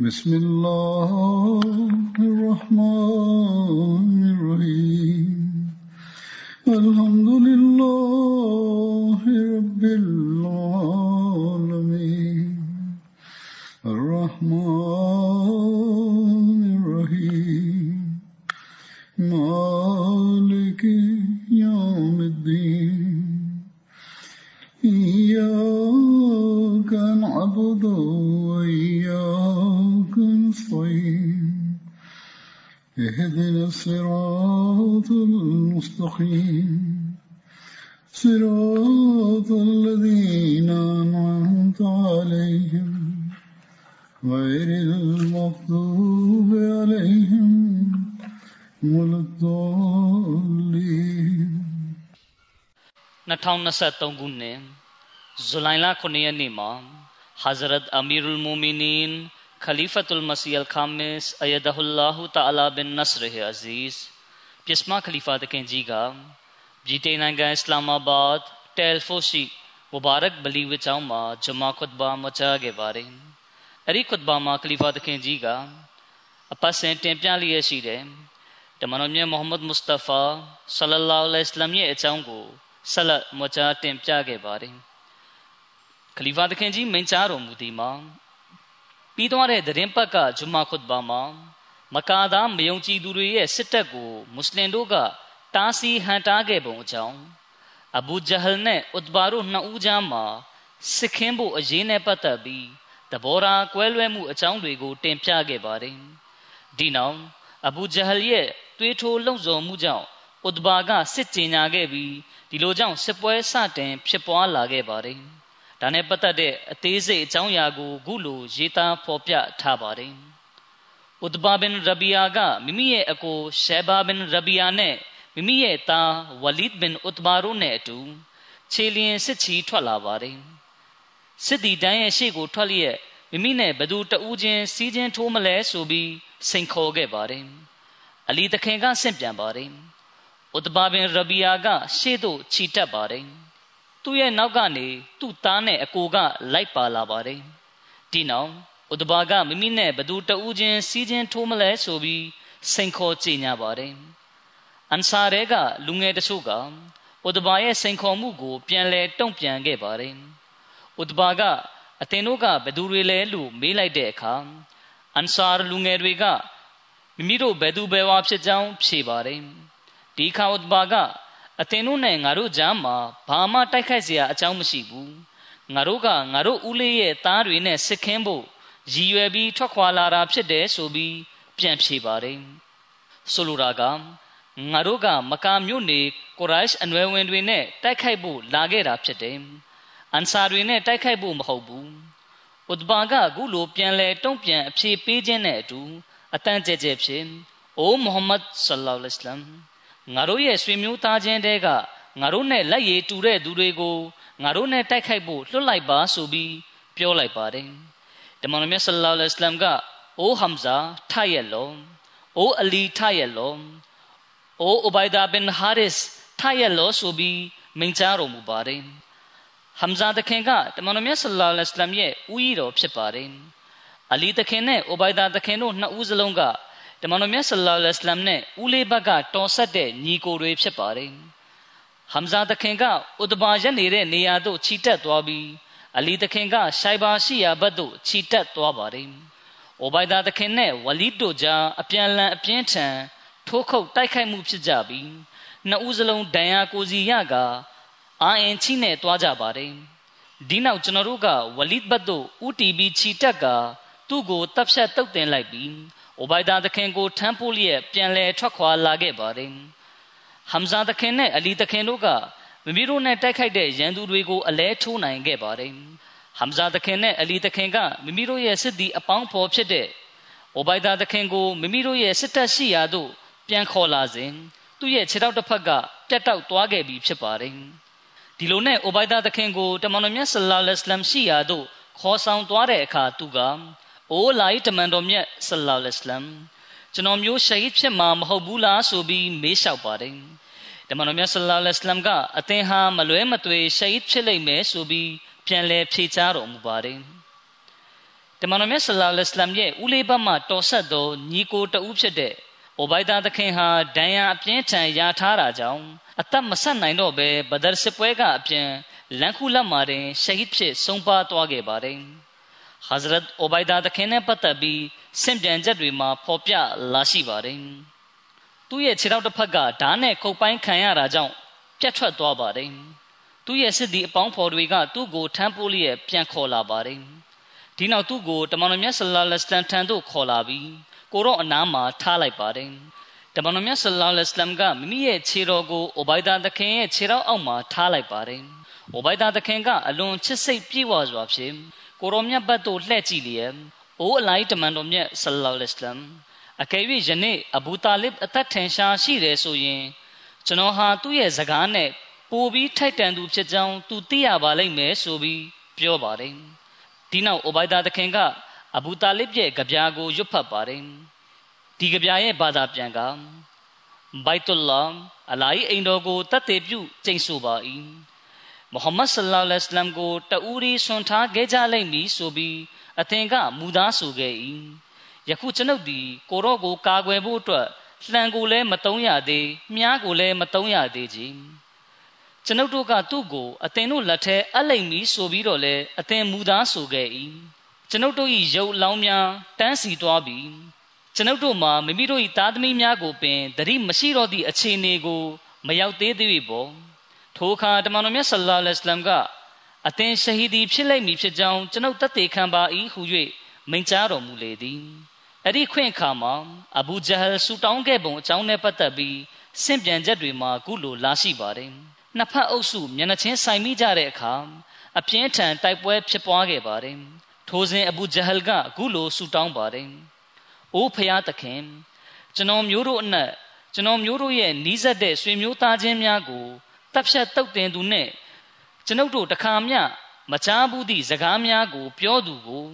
بسم الله الرحمن 2023 ခုနှစ်ဇူလိုင်လ9ရက်နေ့မှာ Hazrat Amirul Mu'minin Khalifatul Masih Al-Khamis Ayadahullah Ta'ala bin Nasr Aziz ပြစ်မခလီဖာတခင်ကြီးကဗြိတိန်နိုင်ငံအစ္စလာမာဘတ်တယ်ဖိုရှိမူဘာရက်ဘလီဝချောင်းမှာဂျမာခွတ် ဘာမချခဲ့ပါတယ်။အဲ့ဒီခွတ်ဘာမှာခလီဖာတခင်ကြီးကအပတ်စဉ်တင်ပြလျက်ရှိတယ်။တမန်တော်မြတ်မုဟမ္မဒ်မုစတဖာဆလလောလဟ်အလိုင်းဝါဆလမ်ရဲ့အကြောင်းကိုဆက်လက်မချာတင်ပြခဲ့ပါတယ်ခလီဖာသခင်ကြီးမိန့်ကြားတော်မူသည်မှာပြီးသွားတဲ့သတင်းပတ်ကဂျုမာခွတ်ဘာမှာမကာသားမယုံကြည်သူတွေရဲ့စစ်တပ်ကိုမွတ်စလင်တို့ကတားဆီးဟန်တားခဲ့ပုံအကြောင်းအဘူဂျဟလ်နဲ့ဥဒ်ဘာတို့နှစ်ဦးကြားမှာစစ်ခင်းဖို့အရေးနဲ့ပတ်သက်ပြီးတဘောရာကွဲလွဲမှုအကြောင်းတွေကိုတင်ပြခဲ့ပါတယ်ဒီနောက်အဘူဂျဟလ်ရဲ့တွေးထိုးလှုံ့ဆော်မှုကြောင့်ဥဒ်ဘာကစစ်ကြေညာခဲ့ပြီး ဒီလိုကြောင့်စစ်ပွဲစတင်ဖြစ်ပွားလာခဲ့ပါတယ်။ဒါနဲ့ပတ်သက်တဲ့အသေးစိတ်အကြောင်းအရာကိုခုလိုရေးသားဖော်ပြထားပါတယ်။ဥဒဘာဘင်ရဘီယာကမိမိရဲ့အကိုရှေဘာဘင်ရဘီယာနဲ့မိမိရဲ့သားဝလီဒ်ဘင်ဥဒဘာတို့နဲ့အတူခြေလျင်စစ်ချီထွက်လာပါတယ်။စစ်တီတန်းရဲ့ရှေ့ကိုထွက်လျက်မိမိနဲ့ဘသူတဦးချင်းစီးချင်းထိုးမလဲဆိုပြီးစိန်ခေါ်ခဲ့ပါတယ်။အလီတခင်ကဆင့်ပြန်ပါတယ်။ ဥတဘာဘင်ရဘီယာက ရှေ့သို့ခြိတက်ပါတယ်။သူ့ရဲ့နောက်ကနေသူ့သားနဲ့အကိုက လိုက်ပါလာပါတယ်။ဒီနောက်ဥတဘာကမိမိနဲ့ဘသူတဦးချင်းစီးချင်းထိုးမလဲဆိုပြီးစိန်ခေါ်ကြေညာပါတယ်။အန်ဆာရဲကလူငယ်တချို့ကဥတဘာရဲ့စိန်ခေါ်မှုကို ပြန်လဲတုံ့ပြန်ခဲ့ပါတယ်။ဥတဘာကအသင်တို့ကဘသူတွေလဲလို့မေးလိုက်တဲ့အခါအန်ဆာလူငယ်တွေကမိမိတို့ဘယ်သူဘယ်ဝါဖြစ်ကြောင်းဖြေပါတယ်။ ဒီခါဥဒဘာကအသင်တို့နဲ့ငါတို့ကြားမှာဘာမှတိုက်ခိုက်เสียအကြောင်းမရှိဘူးငါတို့ကငါတို့ဦးလေးရဲ့သားတွေနဲ့စစ်ခင်းဖို့ရည်ရွယ်ပြီးထွက်ခွာလာတာဖြစ်တယ်ဆိုပြီးပြန်ဖြေပါတယ်ဆိုလိုတာကငါတို့ကမကာမြို့နေကိုရိုက်အနွယ်ဝင်တွေနဲ့တိုက်ခိုက်ဖို့လာခဲ့တာဖြစ်တယ်အန်ဆာတွေနဲ့တိုက်ခိုက်ဖို့မဟုတ်ဘူးဥဒဘာကအခုလိုပြန်လဲတုံ့ပြန်အဖြေပေးခြင်းနဲ့အတူအတန်းကျဲကျဲဖြစ်အိုမုဟမ္မဒ်ဆလ္လာလဟ်အလัยဟိဝါစလမ် ငါတို့ရဲ့ဆွေမျိုးသားချင်းတဲကငါတို့နဲ့လက်ရည်တူတဲ့သူတွေကိုငါတို့နဲ့တိုက်ခိုက်ဖို့လွတ်လိုက်ပါဆိုပြီးပြောလိုက်ပါတယ်တမန်တော်မြတ်ဆလ္လာလဟ်အလัยဟိဝါစလမ်ကအိုဟမ်ဇာထရဲ့လောအိုအလီထရဲ့လောအိုအဘိုင်ဒါဘင်ဟာရစ်ထရဲ့လောဆိုပြီးမိန့်ကြားတော်မူပါတယ်ဟမ်ဇာတခင်ကတမန်တော်မြတ်ဆလ္လာလဟ်အလัยဟိဝါစလမ်ရဲ့ဦးရီတော်ဖြစ်ပါတယ်အလီတခင်နဲ့အိုဘိုင်ဒါတခင်တို့နှစ်ဦးစလုံးက တမန်တော်မြတ်ဆလ္လာလဟ်အလัยဟိဝါစလမ်နဲ့ဦးလေးဘက်ကတော်ဆက်တဲ့ညီကိုတွေဖြစ်ပါတယ်ဟမ်ဇာတခင်ကဥဒဘာရက်နေတဲ့နေရာသို့ခြိတက်သွားပြီးအလီတခင်ကရှိုင်ဘာရှိရာဘက်သို့ခြိတက်သွားပါတယ်။အိုဘိုင်ဒါတခင်နဲ့ဝလီတို့ကြားအပြန်လန်အပြင်းထန်ထိုးခုတ်တိုက်ခိုက်မှုဖြစ်ကြပြီးနှစ်ဦးစလုံးဒဏ်ရာကိုစီရကအာအင်ချိနဲ့တွားကြပါတယ်။ဒီနောက်ကျွန်တော်တို့ကဝလီဘတ်တို့ဥတီပြီးခြိတက်ကသူ့ကိုတပ်ဖြတ်တုတ်တင်လိုက်ပြီး အိုဘိုင်ဒါသခင်ကိုထမ်းပိုးလျက်ပြန်လဲထွက်ခွာလာခဲ့ပါတယ်ဟမ်ဇာသခင်နဲ့အလီသခင်တို့ကမိမိတို့နဲ့တိုက်ခိုက်တဲ့ရန်သူတွေကိုအလဲထိုးနိုင်ခဲ့ပါတယ်ဟဟမ်ဇာသခင်နဲ့အလီသခင်ကမိမိတို့ရဲ့စစ်သည်အပေါင်းဖော်ဖြစ်တဲ့အိုဘိုင်ဒါသခင်ကိုမိမိတို့ရဲ့စစ်တပ်ရှိရာသို့ပြန်ခေါ်လာစဉ်သူ့ရဲ့ခြေထောက်တစ်ဖက်ကပြတ်တောက်သွားခဲ့ပြီဖြစ်ပါတယ်ဒီလိုနဲ့အိုဘိုင်ဒါသခင်ကိုတမန်တော်မြတ်ဆလ္လာလဟ်အလัยဟ်ရှိရာသို့ခေါ်ဆောင်သွားတဲ့အခါသူက အိုလာတမန်တော်မြတ်ဆလ္လာလဟ်အလัยဟ်ကျွန်တော်မျိုးရှဟီဒ်ဖြစ်မှာမဟုတ်ဘူးလားဆိုပြီးမေးလျှောက်ပါတယ်တမန်တော်မြတ်ဆလ္လာလဟ်အလัยဟ်ကအသင်ဟာမလွဲမသွေရှဟီဒ်ဖြစ်လိမ့်မယ်ဆိုပြီးပြန်လဲဖြေချတော်မူပါတယ်တမန်တော်မြတ်ဆလ္လာလဟ်အလัยဟ်ရဲ့ဦးလေးဘတ်မှတော်ဆက်သောညီကိုတဦးဖြစ်တဲ့အိုဘိုင်ဒါသခင်ဟာဒဏ်ရာအပြင်းထန်ရထားတာကြောင့်အသက်မဆက်နိုင်တော့ဘဲဘဒရ်စစ်ပွဲကအပြင်လန်ခုလက်မှာတင်ရှဟီဒ်ဖြစ်ဆုံးပါသွားခဲ့ပါတယ်။ ဟာဇရတ်အိုဘိုင်ဒါသခင်နဲ့ပတ်သက်ပြီးစင့်ပြန်ချက်တွေမှာဖော်ပြလာရှိပါတယ်။သူ့ရဲ့ခြေထောက်တစ်ဖက်ကဓာတ်နဲ့ခုတ်ပိုင်းခံရတာကြောင့်ပြတ်ထွက်သွားပါတယ်။သူ့ရဲ့စစ်သည်အပေါင်းဖော်တွေကသူ့ကိုထမ်းပိုးလျက်ပြန်ခေါ်လာပါတယ်။ဒီနောက်သူ့ကိုတမန်တော်မြတ်ဆလ္လာလဟ်အလัยဟ်ထံသို့ခေါ်လာပြီးကိုရောအနားမှာထားလိုက်ပါတယ်တမန်တော်မြတ်ဆလ္လာလဟ်အလัยဟ်ကမိမိရဲ့ခြေတော်ကိုအိုဘိုင်ဒါသခင်ရဲ့ခြေတော်အောက်မှာထားလိုက်ပါတယ်အိုဘိုင်ဒါသခင်ကအလွန်ချစ်စိတ်ပြေဝစွာဖြင့် ကိုရောမြတ်ဘတ်သို့လှည့်ကြည့်လျက်အိုအလိုက်တမန်တော်မြတ်ဆလ္လာလဟ်အလัยဟ်အကယ်၍ယနေ့အဘူတာလစ်အသက်ထင်ရှားရှိတယ်ဆိုရင်ကျွန်တော်ဟာသူ့ရဲ့စကားနဲ့ပိုပြီးထိုက်တန်သူဖြစ်ကြောင်းသူသိရပါလိမ့်မယ်ဆိုပြီးပြောပါတယ်ဒီနောက်အိုဘိုင်ဒါသခင်ကအဘူတာလစ်ရဲ့ကြပြာကိုရွတ်ဖတ်ပါတယ်ဒီကြပြာရဲ့ဘာသာပြန်ကဘိုက်တူလာအလာဟီအိမ်တော်ကိုတတ်သေးပြုကျင့်ဆိုပါ၏ မုဟမ္မဒ်ဆလ္လာလဟ်အလိုင်းကိုတူရီဆွန်ထားခဲ့ကြလိမ့်မည်ဆိုပြီးအသင်ကမူသားဆိုခဲ့၏ယခုကျွန်ုပ်သည်ကိုရော့ကိုကာကွယ်ဖို့အတွက်လှံကိုလည်းမတုံးရသေးမြားကိုလည်းမတုံးရသေးကြီးကျွန်ုပ်တို့ကသူ့ကိုအသင်တို့လက်ထဲအလိမ့်မည်ဆိုပြီးတော့လဲအသင်မူသားဆိုခဲ့၏ကျွန်ုပ်တို့၏ရုပ်လောင်းများတန်းစီသွားပြီးကျွန်ုပ်တို့မှာမိမိတို့၏သားသမီးများကိုပင်တတိမရှိတော့သည့်အခြေအနေကိုမရောက်သေးသေးပေါ့ ထိုအခါတမန်တော်မြတ်ဆလ္လာလဟ်အလัยဟ်က အသင်ရှဟီဒီဖြစ်လိမ့်မည်ဖြစ်ကြောင်းကျွန်ုပ်တသက်ခံပါ၏ဟု၍မိန့်ကြားတော်မူလေသည်အဲ့ဒီခွင့်အခါမှာအဘူဂျဟလ်ဆူတောင်းခဲ့ပုံအကြောင်းနဲ့ပတ်သက်ပြီးစင့်ပြန်ချက်တွေမှာကုလိုလာရှိပါတယ်နှစ်ဖက်အုပ်စုမျက်နှာချင်းဆိုင်မိကြတဲ့အခါအပြင်းထန်တိုက်ပွဲဖြစ်ပွားခဲ့ပါတယ်ထိုစဉ်အဘူဂျဟလ်ကကုလိုဆူတောင်းပါတယ်။အိုဖျားသခင်ကျွန်တော်မျိုးတို့အနက်ကျွန်တော်မျိုးတို့ရဲ့နီးစပ်တဲ့ဆွေမျိုးသားချင်းများကို တပ်ဖြတ်တုတ်တင်သူနဲ့ကျွန်ုပ်တို့တခါမျှမချားဘူးသည့်စကားများကို ပြောသူကို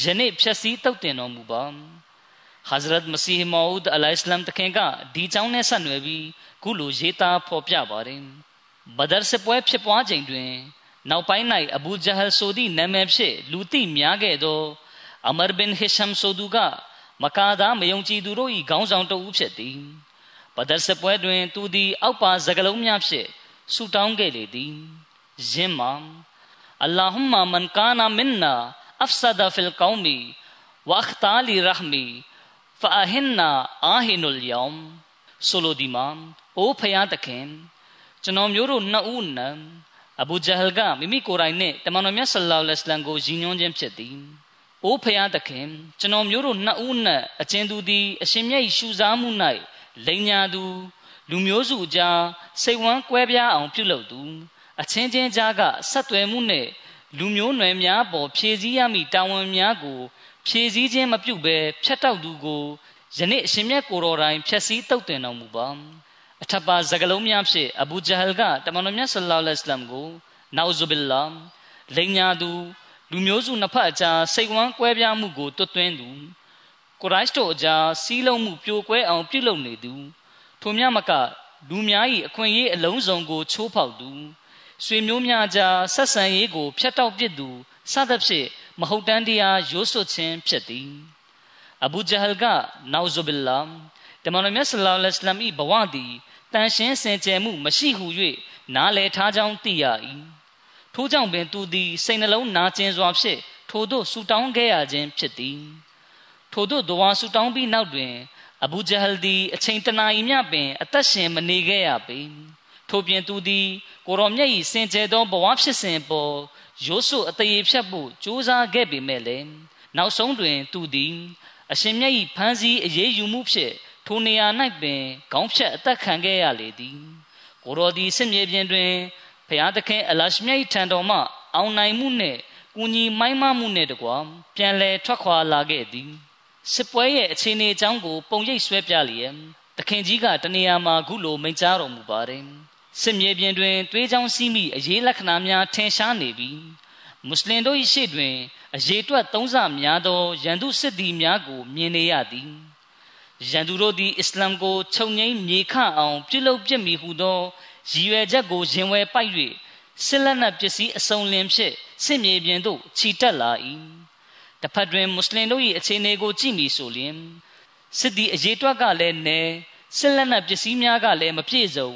ယနေ့ဖြည့်ဆည်းတုတ်တင်တော်မူပါ။ဟာဇရတ်မစီဟ်မောဦးအလိုင်စလမ်တခင်ကဒီကြောင်းနဲ့ဆက်နွယ်ပြီးခုလိုရေးသားဖော်ပြပါတယ်။ဘဒရ်စပွဲဖြစ်ပွားချိန်တွင် နောက်ပိုင်း၌အဘူဂျဟလ်ဆိုသည့်နာမည်ဖြင့်လူသိများခဲ့သောအမရ်ဘင်ဟီရှမ်ဆိုသူကမကာသားမယုံကြည်သူတို့၏ခေါင်းဆောင်တဦးဖြစ်သည်ဘဒရ်စပွဲတွင် သူသည်အောက်ပါစကလုံးများဖြင့် ဆူတောင်းခဲ့လေသည်ယင်းမှာအလ္လာဟူမာမန်ကာနာမင်နာအဖ်ဆဒဖီလ်ကောမီဝအခတာလီရဟမီဖာဟင်နာအာဟီနုလ်ယောမ်ဆိုလိုဒီမာအိုဖယားတခင်ကျွန်တော်မျိုးတို့နှစ်ဦးနံအဘူဂျဟလ်ကမိမိကိုယ်တိုင်နဲ့တမန်တော်မြတ်ဆလ္လာလဟ်အလိုင်းကိုရည်ညွှန်းခြင်းဖြစ်သည်အိုးဖျားသခင်ကျွန်တော်မျိုးတို့နှစ်ဦးနဲ့အချင်းသူသည်အရှင်မြတ်ရှုစားမှု၌လိန်ညာသူ လူမျိုးစုကြားစိတ်ဝမ်းကွဲပြားအောင်ပြုလုပ်သူအချင်းချင်းကြားကဆက်သွယ်မှုနဲ့လူမျိုးနွယ်များပေါ်ဖြည့်ဆည်းရမည့်တာဝန်များကိုဖြည့်ဆည်းခြင်းမပြုဘဲဖျက်တောက်သူကိုယနေ့အရှင်မြတ်ကိုတော်တိုင်ဖျက်ဆီးတုတ်တင်တော်မူပါအထပ်ပါစကလုံးများဖြင့်အဘူဂျဟလ်ကတမန်တော်မြတ်ဆလ္လာလဟ်အလัยဟ်ကိုနောဇူဘီလာလိန်ညာသူလူမျိုးစုနှစ်ဖက်အကြားစိတ်ဝမ်းကွဲပြားမှုကိုတွတ်သွင်းသူကိုရိုက်တို့အကြားစီးလုံးမှုပြိုကွဲအောင်ပြုလုပ်နေသူ ထိုမြမကလူများ၏အခွင့်အရေးအလုံးစုံကိုချိုးဖောက်သူဆွေမျိုးများကြားဆက်ဆံရေးကိုဖျက်တောက်ပစ်သူစသဖြင့်မဟုတ်တမ်းတရားရိုးစွခြင်းဖြစ်သည်အဘူဂျဟလ်ကနောဇူဘီလာတမန်တော်မြတ်ဆလ္လာလဟ်အလัยဟ်ဘဝသည်တန်ရှင်းစင်ကြယ်မှုမရှိဟု၍နားလည်ထားကြောင်းသိရ၏ထို့ကြောင့်ပင်သူသည်စိတ်နှလုံးနာကျင်စွာဖြင့်ထို့သို့ဆူတောင်းခဲ့ရခြင်းဖြစ်သည်ထို့သို့ဒဝါဆူတောင်းပြီးနောက်တွင် အဘူဂျဟလ်သည်အချိန်တနာရီမြပင် အသက်ရှင်မနေခဲ့ရပေထို့ပြင်သူသည်ကိုရောမြတ်၏စင်ကြယ်သောဘဝဖြစ်စဉ်ပေါ်ရိုးစွအသေးဖြတ်ဖို့ကြိုးစားခဲ့ပေမဲ့လည်းနောက်ဆုံးတွင်သူသည် အရှင်မြတ်၏ဖန်စီအရေးယူမှုဖြင့်ထိုနေရာ၌ပင်ခေါင်းဖြတ်အသက်ခံခဲ့ရလေသည်ကိုရောသည်စစ်မြေပြင်တွင်ဖျားသခင်အလရှမြတ်ထံတော်မှအောင်နိုင်မှုနှင့်ကူညီမိုင်းမမှုနဲ့တကွာပြန်လည်ထွက်ခွာလာခဲ့သည် စစ်ပွဲရဲ့အခြေအနေအကြောင်းကိုပုံရိပ်ဆွဲပြလျက်တခင်ကြီးကတနေရာမှာခုလိုမိန့်ကြားတော်မူပါတယ်စစ်မြေပြင်တွင်သွေးချောင်းစီးမိအရေးလက္ခဏာများထင်ရှားနေပြီးမွတ်စလင်တို့၏ရှေ့တွင်အရေးတွက်သုံးဆများသောရန်သူစစ်သည်များကိုမြင်နေရသည်ရန်သူတို့သည်အစ္စလမ်ကိုခြုံငိမ့်မြေခအောင်ပြုလုပ်ပြစ်မိဟုသောရည်ရွယ်ချက်ကိုရင်ဝယ်ပိုက်၍စစ်လက်နက်ပစ္စည်းအစုံလင်ဖြင့်စစ်မြေပြင်သို့ခြိတက်လာ၏ တစ်ဖက်တွင်မွတ်စလင်တို့၏အခြေအနေကိုကြည့်မိဆိုလျှင်စစ်သည်အရေးတွက်ကလည်းနည်းစစ်လက်နက်ပစ္စည်းများကလည်းမပြည့်စုံ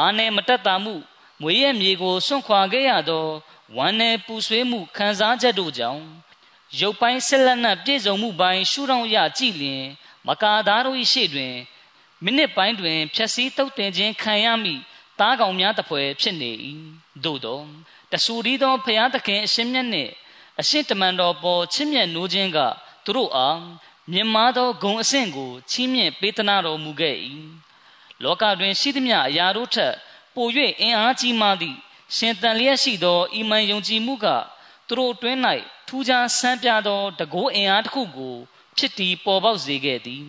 အာနယ်မတက်တာမှုမွေရဲ့မြေကိုစွန့်ခွာခဲ့ရသောဝမ်းနယ်ပူဆွေးမှုခံစားချက်တို့ကြောင့်ရုပ်ပိုင်းဆက်လက်နက်ပြည့်စုံမှုပိုင်းရှုထောင့်ရကြည့်လျင်မကာသားတို့၏ရှေ့တွင်မိနစ်ပိုင်းတွင်ဖြက်စီးတုတ်တင်ခြင်းခံရမိသားကောင်များတပွဲဖြစ်နေ၏သို့သောတဆူရီသောဖျားသခင်အရှင်မြတ်နှင့် အရှင်တမန်တော်ပေါ်ချစ်မြတ်နိုးခြင်းကသူတို့အားမြင်မာသောဂုံအဆင့်ကိုချီးမြှင့်ပေးသနာတော်မူခဲ့၏လောကတွင်ရှိသမျှအရာတို့ထက်ပို၍အင်အားကြီးမားသည့်ရှင်တန်လျက်ရှိသောအီမန်ယုံကြည်မှုကသူတို့အတွင်း၌ထူးခြားဆန်းပြသောတကိုးအင်အားတစ်ခုကို ဖြစ်တည်ပေါ်ပေါက်စေခဲ့သည်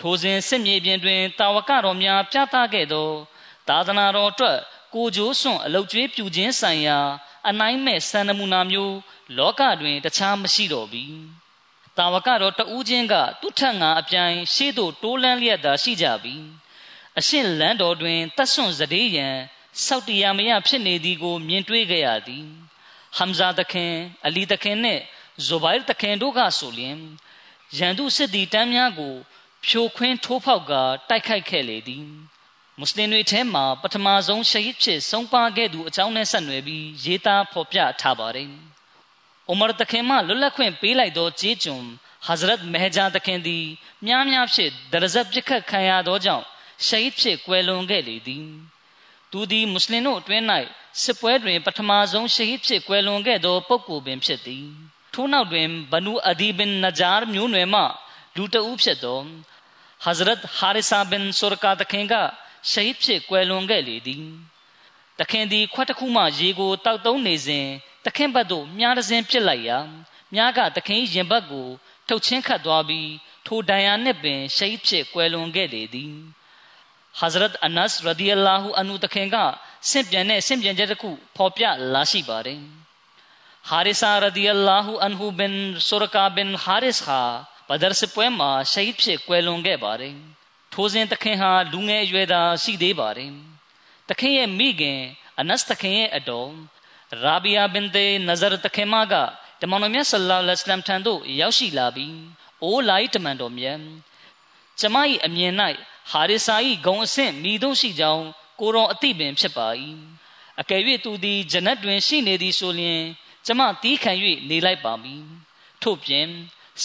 ထိုစဉ်စစ်မြေပြင်တွင်တာဝကတော်များပြသခဲ့သော သာသနာတော်အတွက်ကိုကြိုးစွန့်အလုတ်ကျွေးပြူခြင်းဆိုင်ရာ အနိုင်မဲ့စံနမူနာမျိုး လောကတွင်တခြားမရှိတော့ပြီတာဝကတော်တဦးချင်းကသူ့ထက်ငါအပြိုင်ရှေ့သို့တိုးလန်းလျက်သာရှိကြပြီအရှင်လန်းတော်တွင်တတ်ဆွန့်စတေးရန်စောက်တရားမရဖြစ်နေသည်ကို မြင်တွေ့ကြရသည်ဟမ်ဇာတခင်အလီတခင်နှင့်ဇိုဘိုင်တခင်တို့ကဆိုလျင်ရန်သူစစ်သည်တမ်းများကို ဖြိုခွင်းထိုးဖောက်ကတိုက်ခိုက်ခဲ့လေသည်မွတ်စလင်တွေထဲမှာပထမဆုံးရှဟစ်ဖြစ်ဆုံးပါခဲ့သူအကြောင်းနဲ့ဆက်နွယ်ပြီးရေးသားဖော်ပြထားပါတယ်။ အိုမာတခင်မှလွတ်လပ်ခွင့်ပေးလိုက်သောဂျေးဂျွန်ဟဇရတ်မဟဂျာတခင်သည်များများဖြင့်ဒရဇတ်ပြစ်ခတ်ခံရသောကြောင့်ရှဟစ်ဖြစ်ကွယ်လွန်ခဲ့လေသည်။သူသည်မွတ်စလင်တို့အတွင်း၌စစ်ပွဲတွင်ပထမဆုံးရှဟစ်ဖြစ်ကွယ်လွန်ခဲ့သောပုဂ္ဂိုလ်ပင်ဖြစ်သည်။ထို့နောက်တွင်ဘနူအဒီဘင်နဂျာမျိုးနွယ်မှလူတဦးဖြစ်သောဟဇရတ်ဟာရစ်ဆာဘင်ဆူရကာတခင်ကရှဟစ်ဖြစ်ကွယ်လွန်ခဲ့လေသည်တခင်သည်ခွက်တစ်ခုမှရေကိုတောက်သုံးနေစဉ် တခင်ဘက်သို့မြားတစင်းပြစ်လိုက်ရာမြားကတခင်ရင်ဘက်ကို ထုတ်ချင်းခတ်သွားပြီးထိုဒဏ်ရာနှင့်ပင်ရှဟစ်ဖြစ်ကွယ်လွန်ခဲ့လေသည်ဟဇရတ်အနတ်ရဒီအလာဟူအန်ဟူတခင်ကဆင့်ပြန်တဲ့ဆင့်ပြန်ချက်တစ်ခုဖော်ပြလာရှိပါတယ်ဟာရစ်ဆာရဒီအလာဟူအန်ဟူဘင်ဆူရကာဘင်ဟာရစ်ခါဘဒရ်စပွဲမှာရှဟစ်ဖြစ်ကွယ်လွန်ခဲ့ပါတယ်ထိုစဉ်သခင်ဟာလူငယ်အရွယ်သာရှိသေးပါတယ်။သခင်ရဲ့မိခင်အနတ်သခင်ရဲ့အတော် ရာဘီယာဘင်တေနဇရသခင်မကတမန်တော်မြတ်ဆလ္လာလဟ်အလัยဟ်ထံသို့ရောက်ရှိလာပြီးအိုးလိုက်တမန်တော်မြတ်ကျမ၏အမြင်၌ဟာရစ်စာ၏ဂုံအဆင့်မိတို့ရှိကြောင်းကိုတော်အသိပင်ဖြစ်ပါ၏အကယ်၍သူသည်ဂျနတ်တွင်ရှိနေသည်ဆိုလျှင်ကျမတီးခံ၍နေလိုက်ပါမည်ထို့ပြင်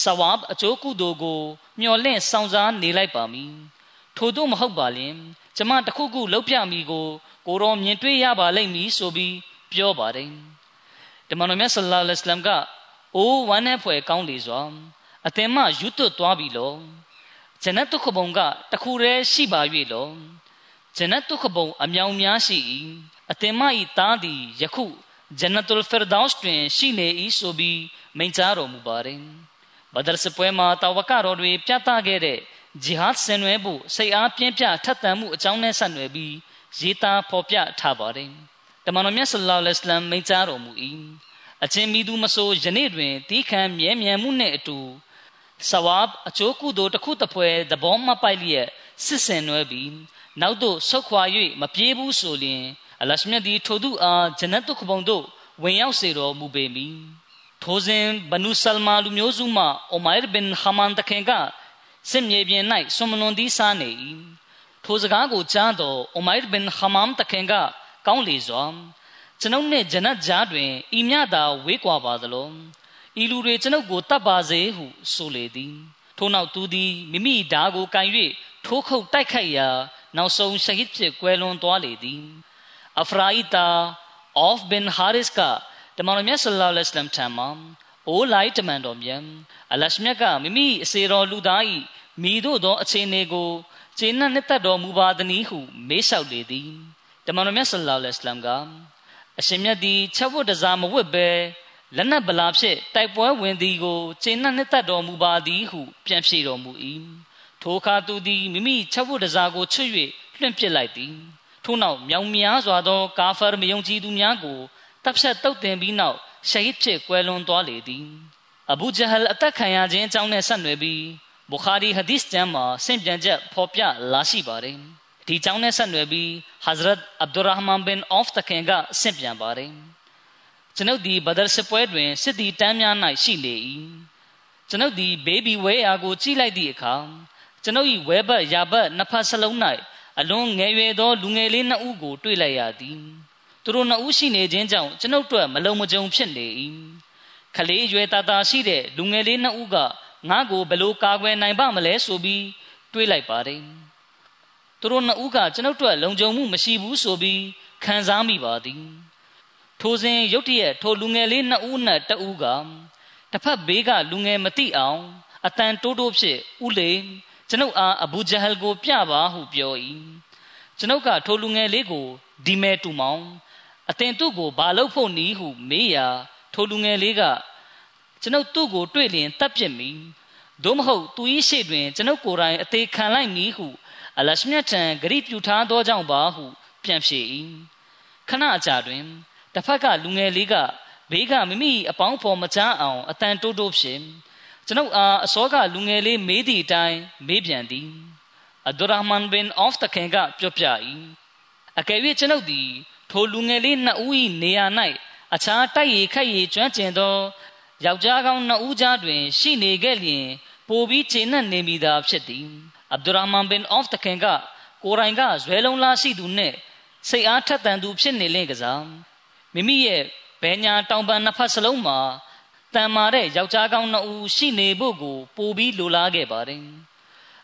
ဆဝါဘအကျိုးကုသိုလ်ကိုမျှော်လင့်ဆောင်စားနေလိုက်ပါမည်ထို့သို့မဟုတ်ပါလင်ကျမတခုခုလှုပ်ပြမိကိုကိုတော်မြင်တွေ့ရပါလိမ့်မည်ဆိုပြီး ပြောပါတယ်တမန်တော်မြတ်ဆလ္လာလဟ်အလัยဟ်ကအိုးဝမ်းနဲ့ဖွယ်ကောင်းလေစွာအသင်မှယူသွတ်သွားပြီလောဂျနတ်တုခဘုံကတခုတည်းရှိပါ၍လောဂျနတ်တုခဘုံအမြောင်များရှိ၏အသင်မ၏သားသည်ယခုဂျနတုလ်ဖီရဒေါစ်တွင်ရှိနေ၏ဆိုပြီးမိန့်ကြားတော်မူပါတယ်ဘဒရ်စပွဲမှာတာဝကတော်တွေပြသခဲ့တဲ့ဂျီဟတ်ဆင်နွှဲဖို့စိတ်အားပြင်းပြထက်သန်မှုအကြောင်းနဲ့ဆက်နွယ်ပြီးရေးသားဖော်ပြထားပါတယ်။ တမန်တော်မြတ်ဆလ္လာလဟ်အလัยဟ်မိန့်ကြားတော်မူ၏။အချင်းမိသူမဆိုယနေ့တွင်တီးခံမြဲမြံမှုနှင့်အတူဆဝပ်အကျိုးကုသိုလ်တစ်ခုတစ်ဖွဲသဘောမပိုက်လျက်စစ်ဆင်နွယ်ပြီးနောက်သို့ဆုတ်ခွာ၍မပြေးဘူးဆိုလျှင်အလရှမြတ်သည်ထိုသူအားဂျနတ်တုခဘုံသို့ဝင်ရောက်စေတော်မူပေမည်။ထိုစဉ်ဘနုဆလမာလူမျိုးစုမှအိုမိုင်ဘင်ခမန်တခင်ကစစ်မြေပြင်၌ဆွမလွန်သီးစားနေ၏ထိုစကားကိုကြားသောအိုမိုင်ဘင်ခမမ်တခင်က ကောင်းလေစွာကျွန်ုပ်နှင့်ဂျနတ်ကြားတွင်ဤမြသာဝေးကွာပါသလောဤလူတွေကျွန်ုပ်ကိုတတ်ပါစေဟုဆိုလေသည်ထို့နောက်သူသည်မိမိဓာကိုကန်၍ထိုးခုတ်တိုက်ခိုက်ရာနောက်ဆုံးရှဟစ်ဖြစ်ကွယ်လွန်သွားလေသည်အဖရာအီတာအော့ဖ်ဘင်ဟာရစ်ကတမန်တော်မြတ်ဆလ္လာလဟ်အလိုင်းထံမှာအိုလိုက်တမန်တော်မြတ်အလရှမြတ်ကမိမိအစေတော်လူသား၏မိတို့သောအခြေအနေကိုကျေနပ်နှစ်သက်တော်မူပါသည်ဟုမေးလျှောက်လေသည် တမန်တော်မြတ်ဆလ္လာလဟ်အလัยဟ်ကအရှင်မြတ်သည်ချက်ဝတ်တစားမဝတ်ဘဲလက်နက်ဗလာဖြင့်တိုက်ပွဲဝင်သည်ကိုကျင်းနှံ့နှစ်သက်တော်မူပါသည်ဟု ပြန်ဖြေတော်မူ၏ထိုအခါသူသည်မိမိချက်ဖို့တစားကိုချွတ်၍လွှင့်ပစ်လိုက်သည်ထို့နောက်မြောင်များစွာသော ကာဖာမယုံကြည်သူများကိုတပ်ဖြတ်တုတ်တင်ပြီးနောက်ရှဟစ်ဖြစ်ကွယ်လွန်သွားလေသည်အဘူဂျဟလ်အသက်ခံရခြင်းအကြောင်းနဲ့ဆက်နွယ်ပြီးဘူခါရီဟဒီစ်ကျမ်းမှာဆင့်ပြန်ချက်ဖော်ပြလာရှိပါတယ် ဒီကြောင်းနဲ့ဆက်နွယ်ပြီးဟဇရတ်အဗ်ဒူရဟ်မန်ဘင်အော့ဖ်တခင်ကဆင့်ပြန်ပါတယ်ကျွန်ုပ်ဒီဘဒရ်စစ်ပွဲတွင်စစ်တီတန်းများ၌ရှိလေ၏ကျွန်ုပ်ဒီဘေဘီဝဲအားကိုကြည့်လိုက်သည့်အခါကျွန်ုပ်၏ဝဲဘတ်ရာဘတ်နှစ်ဖက်စလုံး၌အလွန်ငယ်ရွယ်သောလူငယ်လေးနှစ်ဦးကိုတွေ့လိုက်ရသည်သူတို့နှစ်ဦးရှိနေခြင်းကြောင့်ကျွန်ုပ်တို့မလုံမကြုံဖြစ်နေ၏ခလေးရွယ်သားသားရှိတဲ့လူငယ်လေးနှစ်ဦးကငါ့ကိုဘယ်လိုကာကွယ်နိုင်ပါမလဲဆိုပြီးတွေးလိုက်ပါတယ် သူတို့နှစ်ဦးကကျွန်ုပ်တို့လုံခြုံမှုမရှိဘူးဆိုပြီးခံစားမိပါသည် ထိုစဉ်ရုတ်တရက်ထိုလူငယ်လေးနှစ်ဦးနဲ့တဦးကတစ်ဖက်ဘေးကလူငယ်မသိအောင်အတန်တိုးတိုးဖြစ်ဥလေကျွန်ုပ်အားအဘူဂျဟလ်ကိုပြပါဟုပြော၏ကျွန်ုပ်ကထိုလူငယ်လေးကိုဒီမဲတူမောင်အတင်သူ့ကိုဘာလုပ်ဖို့နည်းဟုမေးရာထိုလူငယ်လေးကကျွန်ုပ်သူ့ကိုတွေ့လျင်တတ်ပြစ်မိသို့မဟုတ်သူ၏ရှေ့တွင်ကျွန်ုပ်ကိုယ်တိုင်အသေးခံလိုက်မည်ဟု အလရှမြတ်ထံဂရိပြုထားသောကြောင့်ပါဟု ပြန်ဖြေ၏ခဏအကြာတွင်တစ်ဖက်ကလူငယ်လေးကဘေးကမိမိအပေါင်းဖော်မချအောင်အတန်တိုးတိုးဖြစ်ကျွန်ုပ်အားအစောကလူငယ်လေးမေးသည့်အတိုင်းမေးပြန်သည်အဒူရာမန်ဘင်အော့ဖ်တခင်ကပြောပြ၏အကယ်၍ကျွန်ုပ်သည်ထိုလူငယ်လေးနှစ်ဦး၏နေရာ၌အခြားတိုက်ရီခက်ရီကျွမ်းကျင်သောယောက်ျားကောင်းနှစ်ဦးကြားတွင် ရှိနေခဲ့လျင် ပိုပြီးခြေနှံ့နေမိသာဖြစ်သည် အဗ်ဒူရာမန်ဘင်အော့ဖ်တခင်ကကိုရိုင်ကဇွဲလုံးလားရှိသူနှင့်စိတ်အားထက်သန်သူဖြစ်နေလင့်ကစားမိမိရဲ့ဘဲညာတောင်ပန်နှစ်ဖက်စလုံးမှာတန်မာတဲ့ယောက်ျားကောင်းနှစ်ဦးရှိနေဖို့ကိုပိုပြီးလိုလားခဲ့ပါတယ်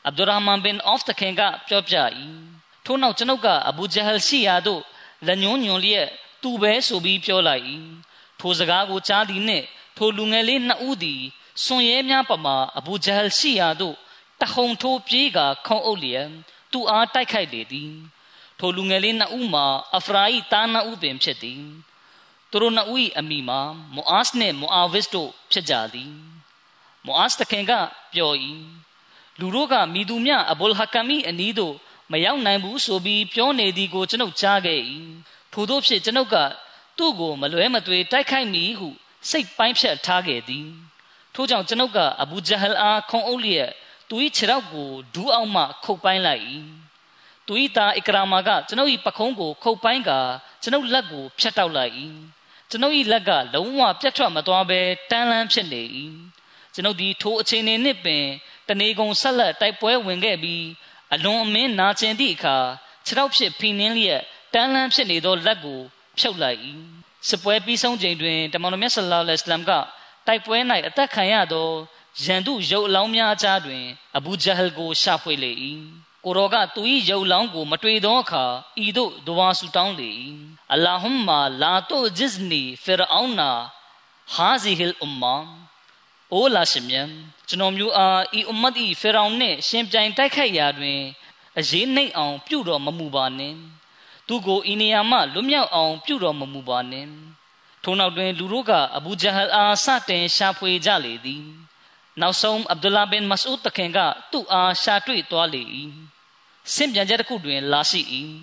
အဗ်ဒူရာမန်ဘင်အော့ဖ်တခင်ကပြောပြ၏ထို့နောက်ကျွန်ုပ်ကအဘူဂျဟလ်ရှိရာသို့လက်ညွန်းညွန်လျက်သူပဲဆိုပြီးပြောလိုက်၏ထိုစကားကိုကြားသည်နှင့်ထိုလူငယ်လေးနှစ်ဦးသည်စွန်ရဲများပမာအဘူဂျဟလ်ရှိရာသို့ တဟုန်ထိုးပြေးကခုံအုပ်လျက်သူအားတိုက်ခိုက်လေသည်ထိုလူငယ်လေးနှစ်ဦးမှာအဖရာဤတားနှစ်ဦးပင်ဖြစ်သည်သူတို့နှစ်ဦး၏အမိမှာမူအာစ်နှင့်မူအာဝစ်တို့ဖြစ်ကြသည်မူအာစ်တခင်ကပြော၏လူတို့ကမိသူမြအဘူလ်ဟကမီအနီးသို့မရောက်နိုင်ဘူးဆိုပြီးပြောနေသည်ကိုကျွန်ုပ်ကြားခဲ့၏ထို့သောဖြင့်ကျွန်ုပ်ကသူ့ကိုမလွဲမသွေတိုက်ခိုက်မည်ဟုစိတ်ပိုင်းဖြတ်ထားခဲ့သည်ထို့ကြောင့်ကျွန်ုပ်ကအဘူဂျဟလ်အားခုံအုပ်လျက် သူ၏ခြေထောက်ကိုဒူးအောင်မှ ခုတ်ပိုင်းလိုက်၏သူ၏သားအကရာမာကကျွန်ုပ်၏ပခုံးကို ခုတ်ပိုင်းကကျွန်ုပ်လက်ကိုဖြတ်တောက်လိုက်၏ကျွန်ုပ်၏လက်ကလုံးဝပြတ်ထွက်မသွားဘဲတန်းလန်းဖြစ်နေ၏ကျွန်ုပ်ဒီထိုအချိန်နှင့်ပင်တနေကုန်ဆက်လက်တိုက်ပွဲဝင်ခဲ့ပြီးအလွန်အမင်းနာကျင်သည့်အခါခြေထောက်ဖြစ်ဖိနှင်းလျက်တန်းလန်းဖြစ်နေသောလက်ကိုဖြုတ်လိုက်၏စစ်ပွဲပြီးဆုံးချိန်တွင်တမန်တော်မြတ်ဆလ္လာလဟ်အလัยဟ်ကတိုက်ပွဲ၌အသက်ခံရသော ရန်သူရုပ်အလောင်းများအကြားတွင်အဘူဂျဟလ်ကိုရှာဖွေလေ၏ကိုရောကသူ၏ရုပ်လောင်းကို မတွေ့သောအခါဤသို့ဒဝါဆူတောင်းလေ၏အလာဟွမ်မာလာတုဂျစ်နီဖီရအောနာဟာဇီဟီလ်အွမ်မာအိုလာရှင်မြတ်ကျွန်တော်မျိုးအားဤအွမ်မတ်ဤဖီရောင်နှင့်ရှင်ပြိုင်တိုက်ခိုက်ရာတွင်အရေးနှိမ့်အောင်ပြုတော်မမူပါနှင့်သူကိုဤနေရာမှလွတ်မြောက်အောင်ပြုတော်မမူပါနှင့်ထို့နောက်တွင် လူတို့ကအဘူဂျဟလ်အားစတင်ရှာဖွေကြလေသည် နောက်ဆုံးအဗ်ဒူလာဘင်မဆူဒ်တခင်ကသူ့အားရှာတွေ့သွားလေ၏ဆင့်ပြန်ချက်တစ်ခုတွင်လာရှိ၏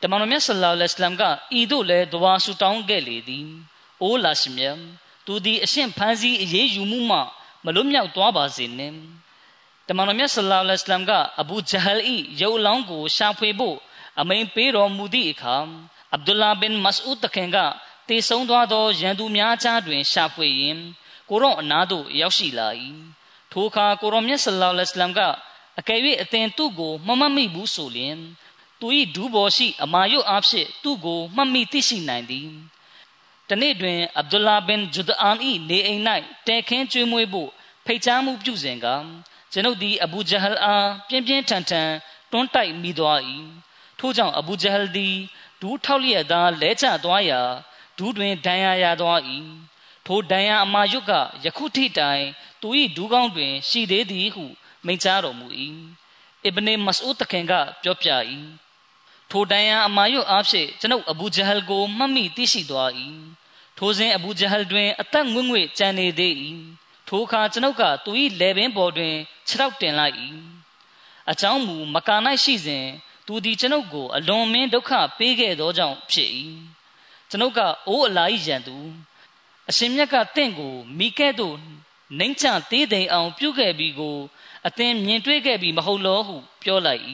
တမန်တော်မြတ်ဆလ္လာလဟ်အလัยဟ်ကဤသို့လည်းဒဝါဆူတောင်းခဲ့လေသည်အိုးလာရှိမြတ်သူသည်အရှင်ဖန်စီအေးယူမှုမှမလွတ်မြောက်သွားပါစေနှင့်တမန်တော်မြတ်ဆလ္လာလဟ်အလัยဟ်ကအဘူဂျဟလ်၏ရုပ်လောင်းကိုရှာဖွေဖို့အမိန်ပေးတော်မူသည့်အခါအဗ်ဒူလာဘင်မဆူဒ်တခင်ကတေဆုံးသွားသောရန်သူများကြားတွင်ရှာဖွေရင်း ကိုရောအနာသို့ရောက်ရှိလာ၏ထိုအခါကိုရောမြတ်ဆလ္လာလဟ်အလัยဟ်ကအကယ်၍အသင်သူ့ကိုမမှတ်မိဘူးဆိုလျင်သူ၏ဒူးပေါ်ရှိအမာယုတ်အားဖြင့်သူ့ကိုမှတ်မိသိရှိနိုင်သည်တနေ့တွင်အဗ်ဒူလာဘင်ဂျူဒအန်၏နေအိမ်၌တဲခင်းကျွေးမွေးဖို့ဖိတ်ကြားမှုပြုစဉ်ကကျွန်ုပ်သည်အဘူဂျဟလ်အားပြင်းပြင်းထန်ထန်တွန်းတိုက်မိသွား၏ထို့ကြောင့်အဘူဂျဟလ်သည်ဒူးထောက်လျက်သာလဲကျသွားရာဒူးတွင်ဒဏ်ရာရသွား၏ ထိုဒဏ်ရာအမာယုတ်ကယခုထိတိုင်သူ၏ဒူးကောင်းတွင် ရှိသေးသည်ဟုမိန့်ကြားတော်မူ၏အစ်ဘနေမဆူဒ်တခင်ကပြောပြ၏ထိုဒဏ်ရာအမာယုတ်အားဖြင့်ကျွန်ုပ်အဘူဂျဟလ်ကိုမှတ်မိသိရှိသွား၏ထိုစဉ်အဘူဂျဟလ်တွင်အသက်ငွေ့ငွေ့ကြံနေသေး၏ထိုအခါကျွန်ုပ်ကသူ၏လေပင်ပေါ်တွင်ခြေထောက်တင်လိုက်၏အကြောင်းမူမကာ၌ရှိစဉ်သူသည်ကျွန်ုပ်ကိုအလွန်မင်းဒုက္ခပေးခဲ့သောကြောင့်ဖြစ်၏ကျွန်ုပ်ကအိုးအလာ၏ရန်သူ အရှင်မြတ်ကတင့်ကိုမိခဲ့သို့နှိမ့်ချသေးသိမ်အောင် ပြုခဲ့ပြီးကိုအသင်မြင်တွေ့ခဲ့ပြီးမဟုတ်လောဟုပြောလိုက်၏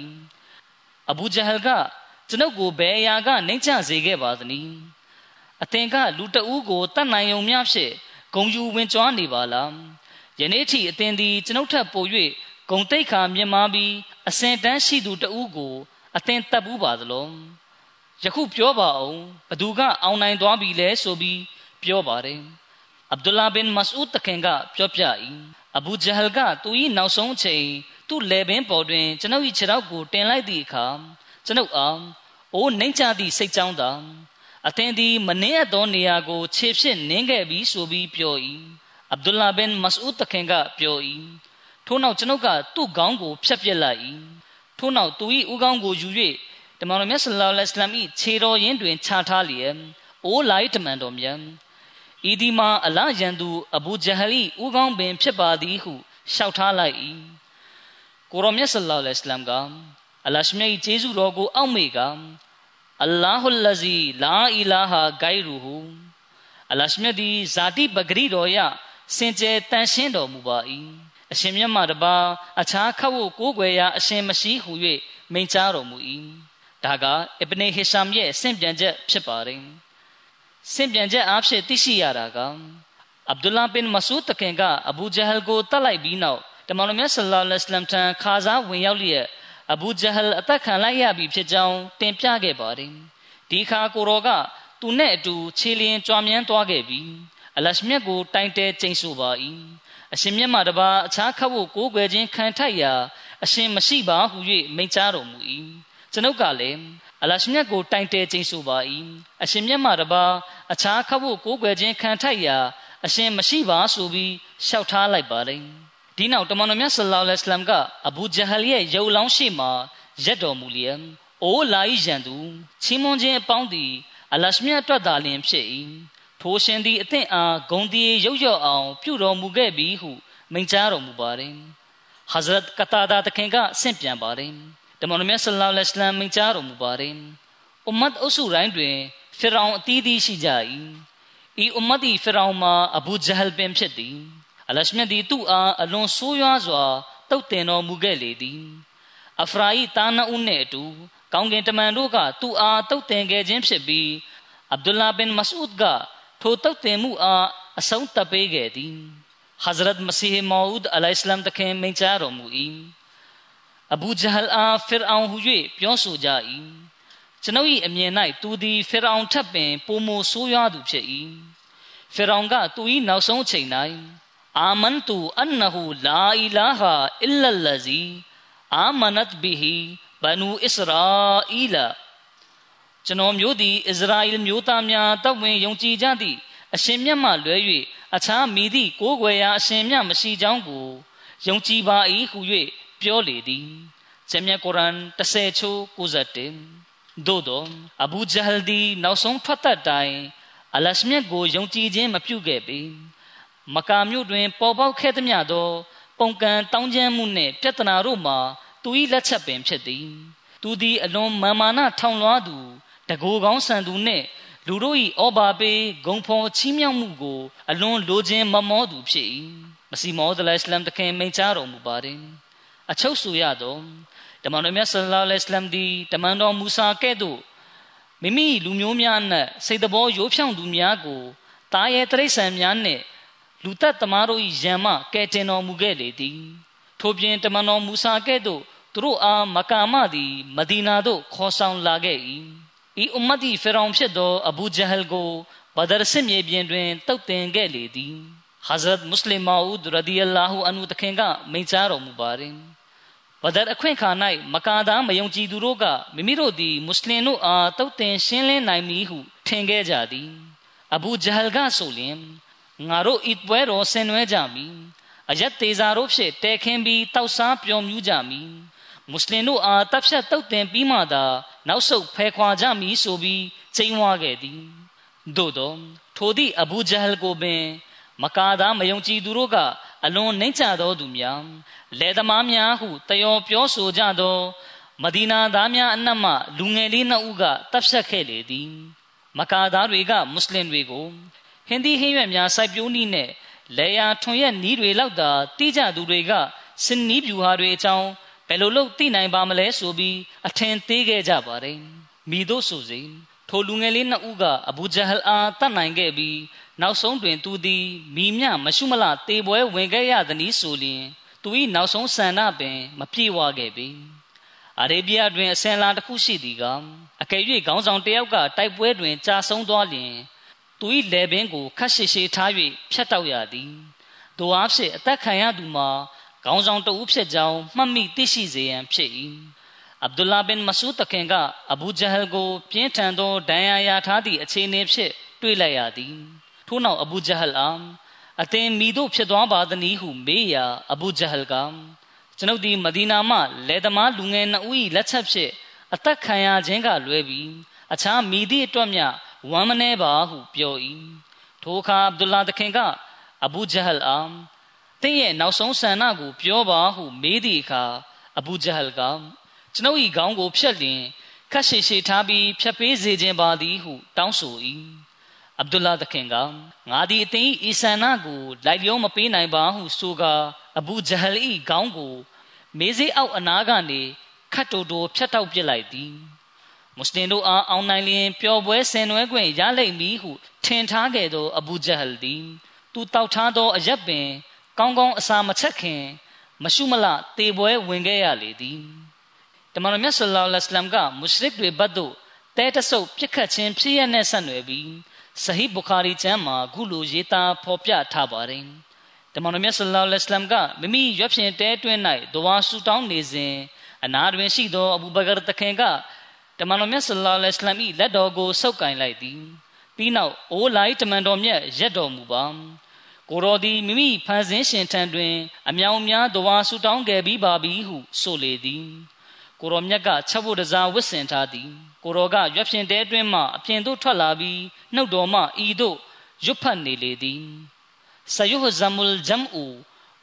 အဘူဂျဟလ်ကကျွန်ုပ်ကိုဘယ်အရာကနှိမ့်ချစေခဲ့ပါသနည်းအသင်ကလူတဦးကိုတတ်နိုင်ုံများဖြင့်ဂုံယူဝင်ကြွားနေပါလားယနေ့ထိအသင်သည်ကျွန်ုပ်ထက်ပို၍ဂုံတိတ်ခါမြင်မာပြီးအစင်တန်းရှိသူတဦးကိုအသင်တပ်ဘူးပါသလုံးယခုပြောပါအောင်ဘသူက အောင်နိုင်သွားပြီလဲဆိုပြီး ပြောပါတယ်အဗ်ဒူလာဘင်မဆူဒ်တခင်ကပြောပြ၏အဘူဂျဟလ်ကသူ၏နောက်ဆုံးချိန်သူ့လေပင်ပေါ်တွင်ကျွန်ုပ်၏ခြေထောက်ကိုတင်လိုက်သည့်အခါကျွန်ုပ်အားအိုးနှိမ့်ချသည့်စိတ်ကြောင်းသာအသင်သည်မနှင်းအပ်သောနေရာကိုခြေဖြင့်နင်းခဲ့ပြီးဆိုပြီးပြော၏အဗ်ဒူလာဘင်မဆူဒ်တခင်ကပြော၏ထို့နောက်ကျွန်ုပ်ကသူ့ခေါင်းကိုဖြတ်ပစ်လိုက်၏ထို့နောက်သူ၏ဥကောင်းကိုယူ၍တမန်တော်မြတ်ဆလ္လာလဟ်အလัยဟိဝါစလမ်၏ခြေတော်ရင်းတွင်ခြာထားလျက်အိုးလိုက်တမန်တော်မြတ် ဤဒီမှာအလရန်သူအဘူဂျဟလီဥကောင်းပင်ဖြစ်ပါသည်ဟုလျှောက်ထားလိုက်၏ကိုရောမြတ်ဆလ္လာလဟ်အလัยဟိဝါစလမ်ကအလရှမြတ်၏ကျေးဇူးတော်ကိုအောက်မေကအလ္လာဟူလဇီလာအီလာဟာဂိုင်ရူဟူအလရှမြတ်သည်ဇာတိပဂရိတော်ရစင်ကြယ်တန်ရှင်းတော်မူပါ၏အရှင်မြတ်မှတပါအခြားခတ်ဖို့ကိုးကွယ်ရာအရှင်မရှိဟု၍မိန့်ကြားတော်မူ၏ဒါကအစ်ဘနေဟီရှမ်ရဲ့ဆင့်ပြန်ချက်ဖြစ်ပါတယ် ဆင့်ပြန်ချက်အားဖြင့်သိရှိရတာကအဗ်ဒူလာဘင်မဆူဒ်တခင်ကအဘူဂျဟလ်ကိုတတ်လိုက်ပြီးနောက်တမန်တော်မြတ်ဆလ္လာလဟ်အလိုင်းဝါဆလမ်ထံခါစားဝင်ရောက်လျက်အဘူဂျဟလ်အသက်ခံလိုက်ရပြီဖြစ်ကြောင်းတင်ပြခဲ့ပါတယ်ဒီခါကိုရောကသူနဲ့အတူခြေလျင်ကြွားမြန်းသွားခဲ့ပြီးအလရှမြတ်ကိုတိုင်တဲကျိန်ဆိုပါ၏အရှင်မြတ်မှတပါအခြားခတ်ဖို့ကိုးကွယ်ခြင်းခံထိုက်ရာအရှင်မရှိပါဟု၍မိန့်ကြားတော်မူ၏ကျွန်ုပ်ကလည်း အလရှမြတ်ကိုတိုင်တဲကျိန်ဆိုပါ၏အရှင်မြတ်မှတပါအခြားခတ်ဖို့ကိုးကွယ်ခြင်းခံထိုက်ရာအရှင်မရှိပါဆိုပြီးလျှောက်ထားလိုက်ပါတယ်ဒီနောက်တမန်တော်မြတ်ဆလ္လာလဟ်အလัยဟိဝါစလမ်ကအဘူဂျဟလ်ရဲ့ရုပ်လောင်းရှိမှရက်တော်မူလျက်အိုးလာဤရန်သူချီးမွမ်းခြင်းအပေါင်းသည်အလရှမြတ်အတွက်သာလျှင်ဖြစ်၏ထိုရှင်သည်အသင့်အားဂုံတီရုပ်ရော့အောင် ပြုတော်မူခဲ့ပြီဟုမိန့်ကြားတော်မူပါတယ်ဟဇရတ်ကတာဒါတခင်ကဆင့်ပြန်ပါတယ် တမန်တော်မြတ်ဆလ္လာလဟ်အလัยဟိဝါစလမ်မိန့်ကြားတော်မူပါတယ်အွမ်မတ်အုပ်စုတိုင်းတွင်ဖီရောင်အသီးသီးရှိကြ၏ဤအွမ်မတ်ဒီဖီရောင်မှာအဘူဂျဟလ်ပင်ဖြစ်သည်အလရှမြတ်သည်သူ့အားအလွန်ဆိုးရွားစွာတုတ်တင်တော်မူခဲ့လေသည်အဖရာဤတာနအုနှင့်အတူကောင်းကင်တမန်တို့ကသူ့အားတုတ်တင်ခဲ့ခြင်းဖြစ်ပြီးအဗ်ဒူလာဘင်မဆူဒ်ကထိုတုတ်တင်မှုအားအဆုံးသတ်ပေးခဲ့သည်ဟဇရတ်မစီဟ်မောဦး အလိုင်စလမ်တခင်မိန့်ကြားတော်မူ၏အဘူဂျဟလ်အားဖီရအောင်ဟူ၍ပြောဆိုကြ၏ကျွန်ုပ်၏အမြင်၌သူသည်ဖီရအောင်ထပ်ပင်ပုံမဆိုးရွားသူဖြစ်၏ဖီရအောင်ကသူ၏နောက်ဆုံးချိန်၌အာမန်တူအန်နဟူလာအီလာဟာအီလလဇီအာမနတ်ဘီဟီဘနူအစ္စရာအီလာကျွန်တော်မျိုးသည်အစ္စရာအီလမျိုးသားများတောက်ဝင်ယုံကြည်ကြသည့်အရှင်မြတ်မှလွဲ၍အခြားမိသည့်ကိုးကွယ်ရာအရှင်မြတ်မရှိကြောင်းကိုယုံကြည်ပါ၏ဟု၍ ပြောလေသည်ဂျမ်မြတ်ကုရ်အန်30ချိုး91သို့သောအဘူဂျဟလ်ဒီနောက်ဆုံးထွက်သက်တိုင်အလရှမြတ်ကိုယုံကြည်ခြင်းမပြုခဲ့ပေမကာမြို့တွင် ပေါ်ပေါက်ခဲ့သမျှသော ပုံကံတောင်းကျမ်းမှုနှင့်ပြဿနာတို့မှာသူ၏လက်ချက်ပင်ဖြစ်သည်သူသည်အလွန်မာမာနထောင်လွှားသူတကိုယ်ကောင်းဆန်သူနှင့်လူတို့၏ဩဘာပေးဂုံဖော်ချီးမြှောက်မှုကို အလွန်လိုခြင်းမမောသူဖြစ်၏မစီမောဒလအစ္စလမ်တခင်မိန့်ကြားတော်မူပါတယ် အချုပ်ဆိုရသောတမန်တော်မြတ်ဆလ္လာလဟ်အလัยဟိဝါစလမ်သည်တမန်တော်မူဆာကဲ့သို့မိမိလူမျိုးများနှင့်စိတ်တော်ရိုးဖြောင့်သူများကိုတာရဲတရိษံများနှင့်လူသက်သမားတို့၏ယံမှကဲတင်တော်မူခဲ့လေသည်ထို့ပြင်တမန်တော်မူဆာကဲ့သို့သူတို့အားမကာမသည်မဒီနာသို့ခေါ်ဆောင်လာခဲ့၏ဤအွမ်မတီဖီရောင်ဖြစ်သောအဘူဂျဟလ်ကိုဘဒရစစ်မြေပြင်တွင်တုတ်တင်ခဲ့လေသည်ဟဇရတ်မွတ်စလင်မာဦးရဒီအလာဟူအန်ဟူတခင်ကမိန့်ကြားတော်မူပါရင် ဘဒရအခွင့်ခါ၌မကာသားမယုံကြည်သူတို့ကမိမိတို့သည်မွတ်စလင်တို့အားတုတ်တင်ရှင်းလင်းနိုင်မည်ဟုထင်ခဲ့ကြသည်အဘူဂျဟလ်ကဆိုလျင်ငါတို့ဤပွဲတော်ဆင်နွှဲကြမည်အယက်သေးစာတို့ဖြင့်တဲခင်းပြီးတောက်စားပျော်မြူးကြမည်မွတ်စလင်တို့အားတပ်ဖြတ်တုတ်တင်ပြီးမှသာနောက်ဆုတ်ဖဲခွာကြမည်ဆိုပြီးချိန်ဝါခဲ့သည်သို့သောထိုသည့်အဘူဂျဟလ်ကိုပင် မကာသားမယုံကြည်သူတို့က အလွန်နှိမ့်ချသောသူများလယ်သမားများဟုတယောပြောဆိုကြသောမဒီနာသားများအနက်မှလူငယ်လေးနှစ်ဦးကတပ်ဖြတ်ခဲ့လေသည်မကာသားတွေကမွတ်စလင်တွေကိုဟင်းသီးဟင်းရွက်များစိုက်ပျိုးနည်းနဲ့လေယာထွန်ရက်နီးတွေလောက်သာတိကျသူတွေကစင်နီးပြူဟာတွေအကြောင်းဘယ်လိုလုပ်သိနိုင်ပါမလဲဆိုပြီးအထင်သေးခဲ့ကြပါတယ်မိတို့ဆိုစီထိုလူငယ်လေးနှစ်ဦးကအဘူဂျဟလ်အားတတ်နိုင်ခဲ့ပြီး နောက်ဆုံးတွင်သူသည်မိမြမရှုမလတေပွဲဝင်ခဲ့ရသည်ဆိုလျင်သူ၏နောက်ဆုံးဆန္ဒပင် မပြေဝခဲ့ပြီအာရေဗျတွင်အစင်လာတစ်ခုရှိသည်ကအကယ်၍ခေါင်းဆောင်တယောက်ကတိုက်ပွဲတွင်ကြာဆုံးသွားလျင်သူ၏လေပင်ကိုခတ်ရှိရှိထား၍ဖြတ်တောက်ရသည်တို့အားဖြင့်အသက်ခံရသူမှာခေါင်းဆောင်တဦးဖြစ်ကြောင်းမှတ်မိသိရှိစေရန်ဖြစ်၏အဗ်ဒူလာဘင်မဆူတခင်ကအဘူဂျဟလ်ကို ပြင်းထန်သောဒဏ်ရာရထားသည့်အခြေအနေဖြင့်တွေ့လိုက်ရသည် ထို့နောက်အဘူဂျဟလ်အားအသင်မိတို့ဖြစ်သွားပါသည်ဟုမေးရာအဘူဂျဟလ်ကကျွန်ုပ်ဒီမဒီနာမှလယ်သမားလူငယ်နှစ်ဦး၏လက်ချက်ဖြင့်အသက်ခံရခြင်းကလွဲပြီးအခြားမိသည့်အတွက်မျှဝမ်းမနှဲပါဟုပြော၏ထိုအခါအဗ်ဒူလာတခင်ကအဘူဂျဟလ်အားသင်ရဲ့နောက်ဆုံးဆန္ဒကိုပြောပါဟုမေးသည့်အခါအဘူဂျဟလ်ကကျွန်ုပ်၏ခေါင်းကိုဖြတ်လျင်ခတ်ရှိရှိထားပြီးဖြတ်ပေးစေခြင်းပါသည်ဟုတောင်းဆို၏ အဗ်ဒူလာသခင်ကငါသည်အသင်၏အီဆန္ဒကိုလိုက်လျောမပေးနိုင်ပါဟုဆိုကာအဘူဂျဟလ်၏ခေါင်းကိုမေးစေးအောက်အနားကနေခတ်တိုတိုဖြတ်တောက်ပစ်လိုက်သည်မွတ်စလင်တို့အားအောင်နိုင်လျင်ပျော်ပွဲဆင်နွှဲခွင့်ရလိမ့်မည်ဟုထင်ထားခဲ့သောအဘူဂျဟလ်သည်သူတောက်ထားသောအရက်ပင် ကောင်းကောင်းအစာမချက်ခင် မရှုမလတေပွဲဝင်ခဲ့ရလေသည်တမန်တော်မြတ်ဆလ္လာလဟ်အလိုင်းကမုရှရစ်တွေဘတ်တို့တဲတဆုပ်ပြစ်ခတ်ခြင်းဖြစ်ရတဲ့ဆက်နွယ်ပြီး ဆဟီဘူခါရီကျမ်းမှာခုလိုရေးသားဖော်ပြထားပါတယ်တမန်တော်မြတ်ဆလ္လာလဟ်အလိုင်းကမိမိရွက်ဖြင့်တဲတွင်း၌ဒဝါဆူတောင်းနေစဉ်အနာတွင်ရှိသောအဘူဘကာတခင်ကတမန်တော်မြတ်ဆလ္လာလဟ်အလိုင်း၏လက်တော်ကိုဆုပ်ကင်လိုက်သည်ပြီးနောက်အိုးလိုက်တမန်တော်မြတ်ရက်တော်မူပါကိုတော်သည်မိမိဖန်ဆင်းရှင်ထံတွင် အမြောင်များတဝါဆူတောင်းခဲ့ပြီးပါပြီဟုဆိုလေသည် ကိုတော်မြတ်ကချက်ဖို့တစားဝစ်စင်ထားသည်ကိုတော်ကရွက်ဖြင့်တဲအတွင်းမှအပြင်သို့ထွက်လာပြီးနှုတ်တော်မှဤသို့ရွတ်ဖတ်နေလေသည်ဆယုဟဇမုလ်ဂျမ်အူ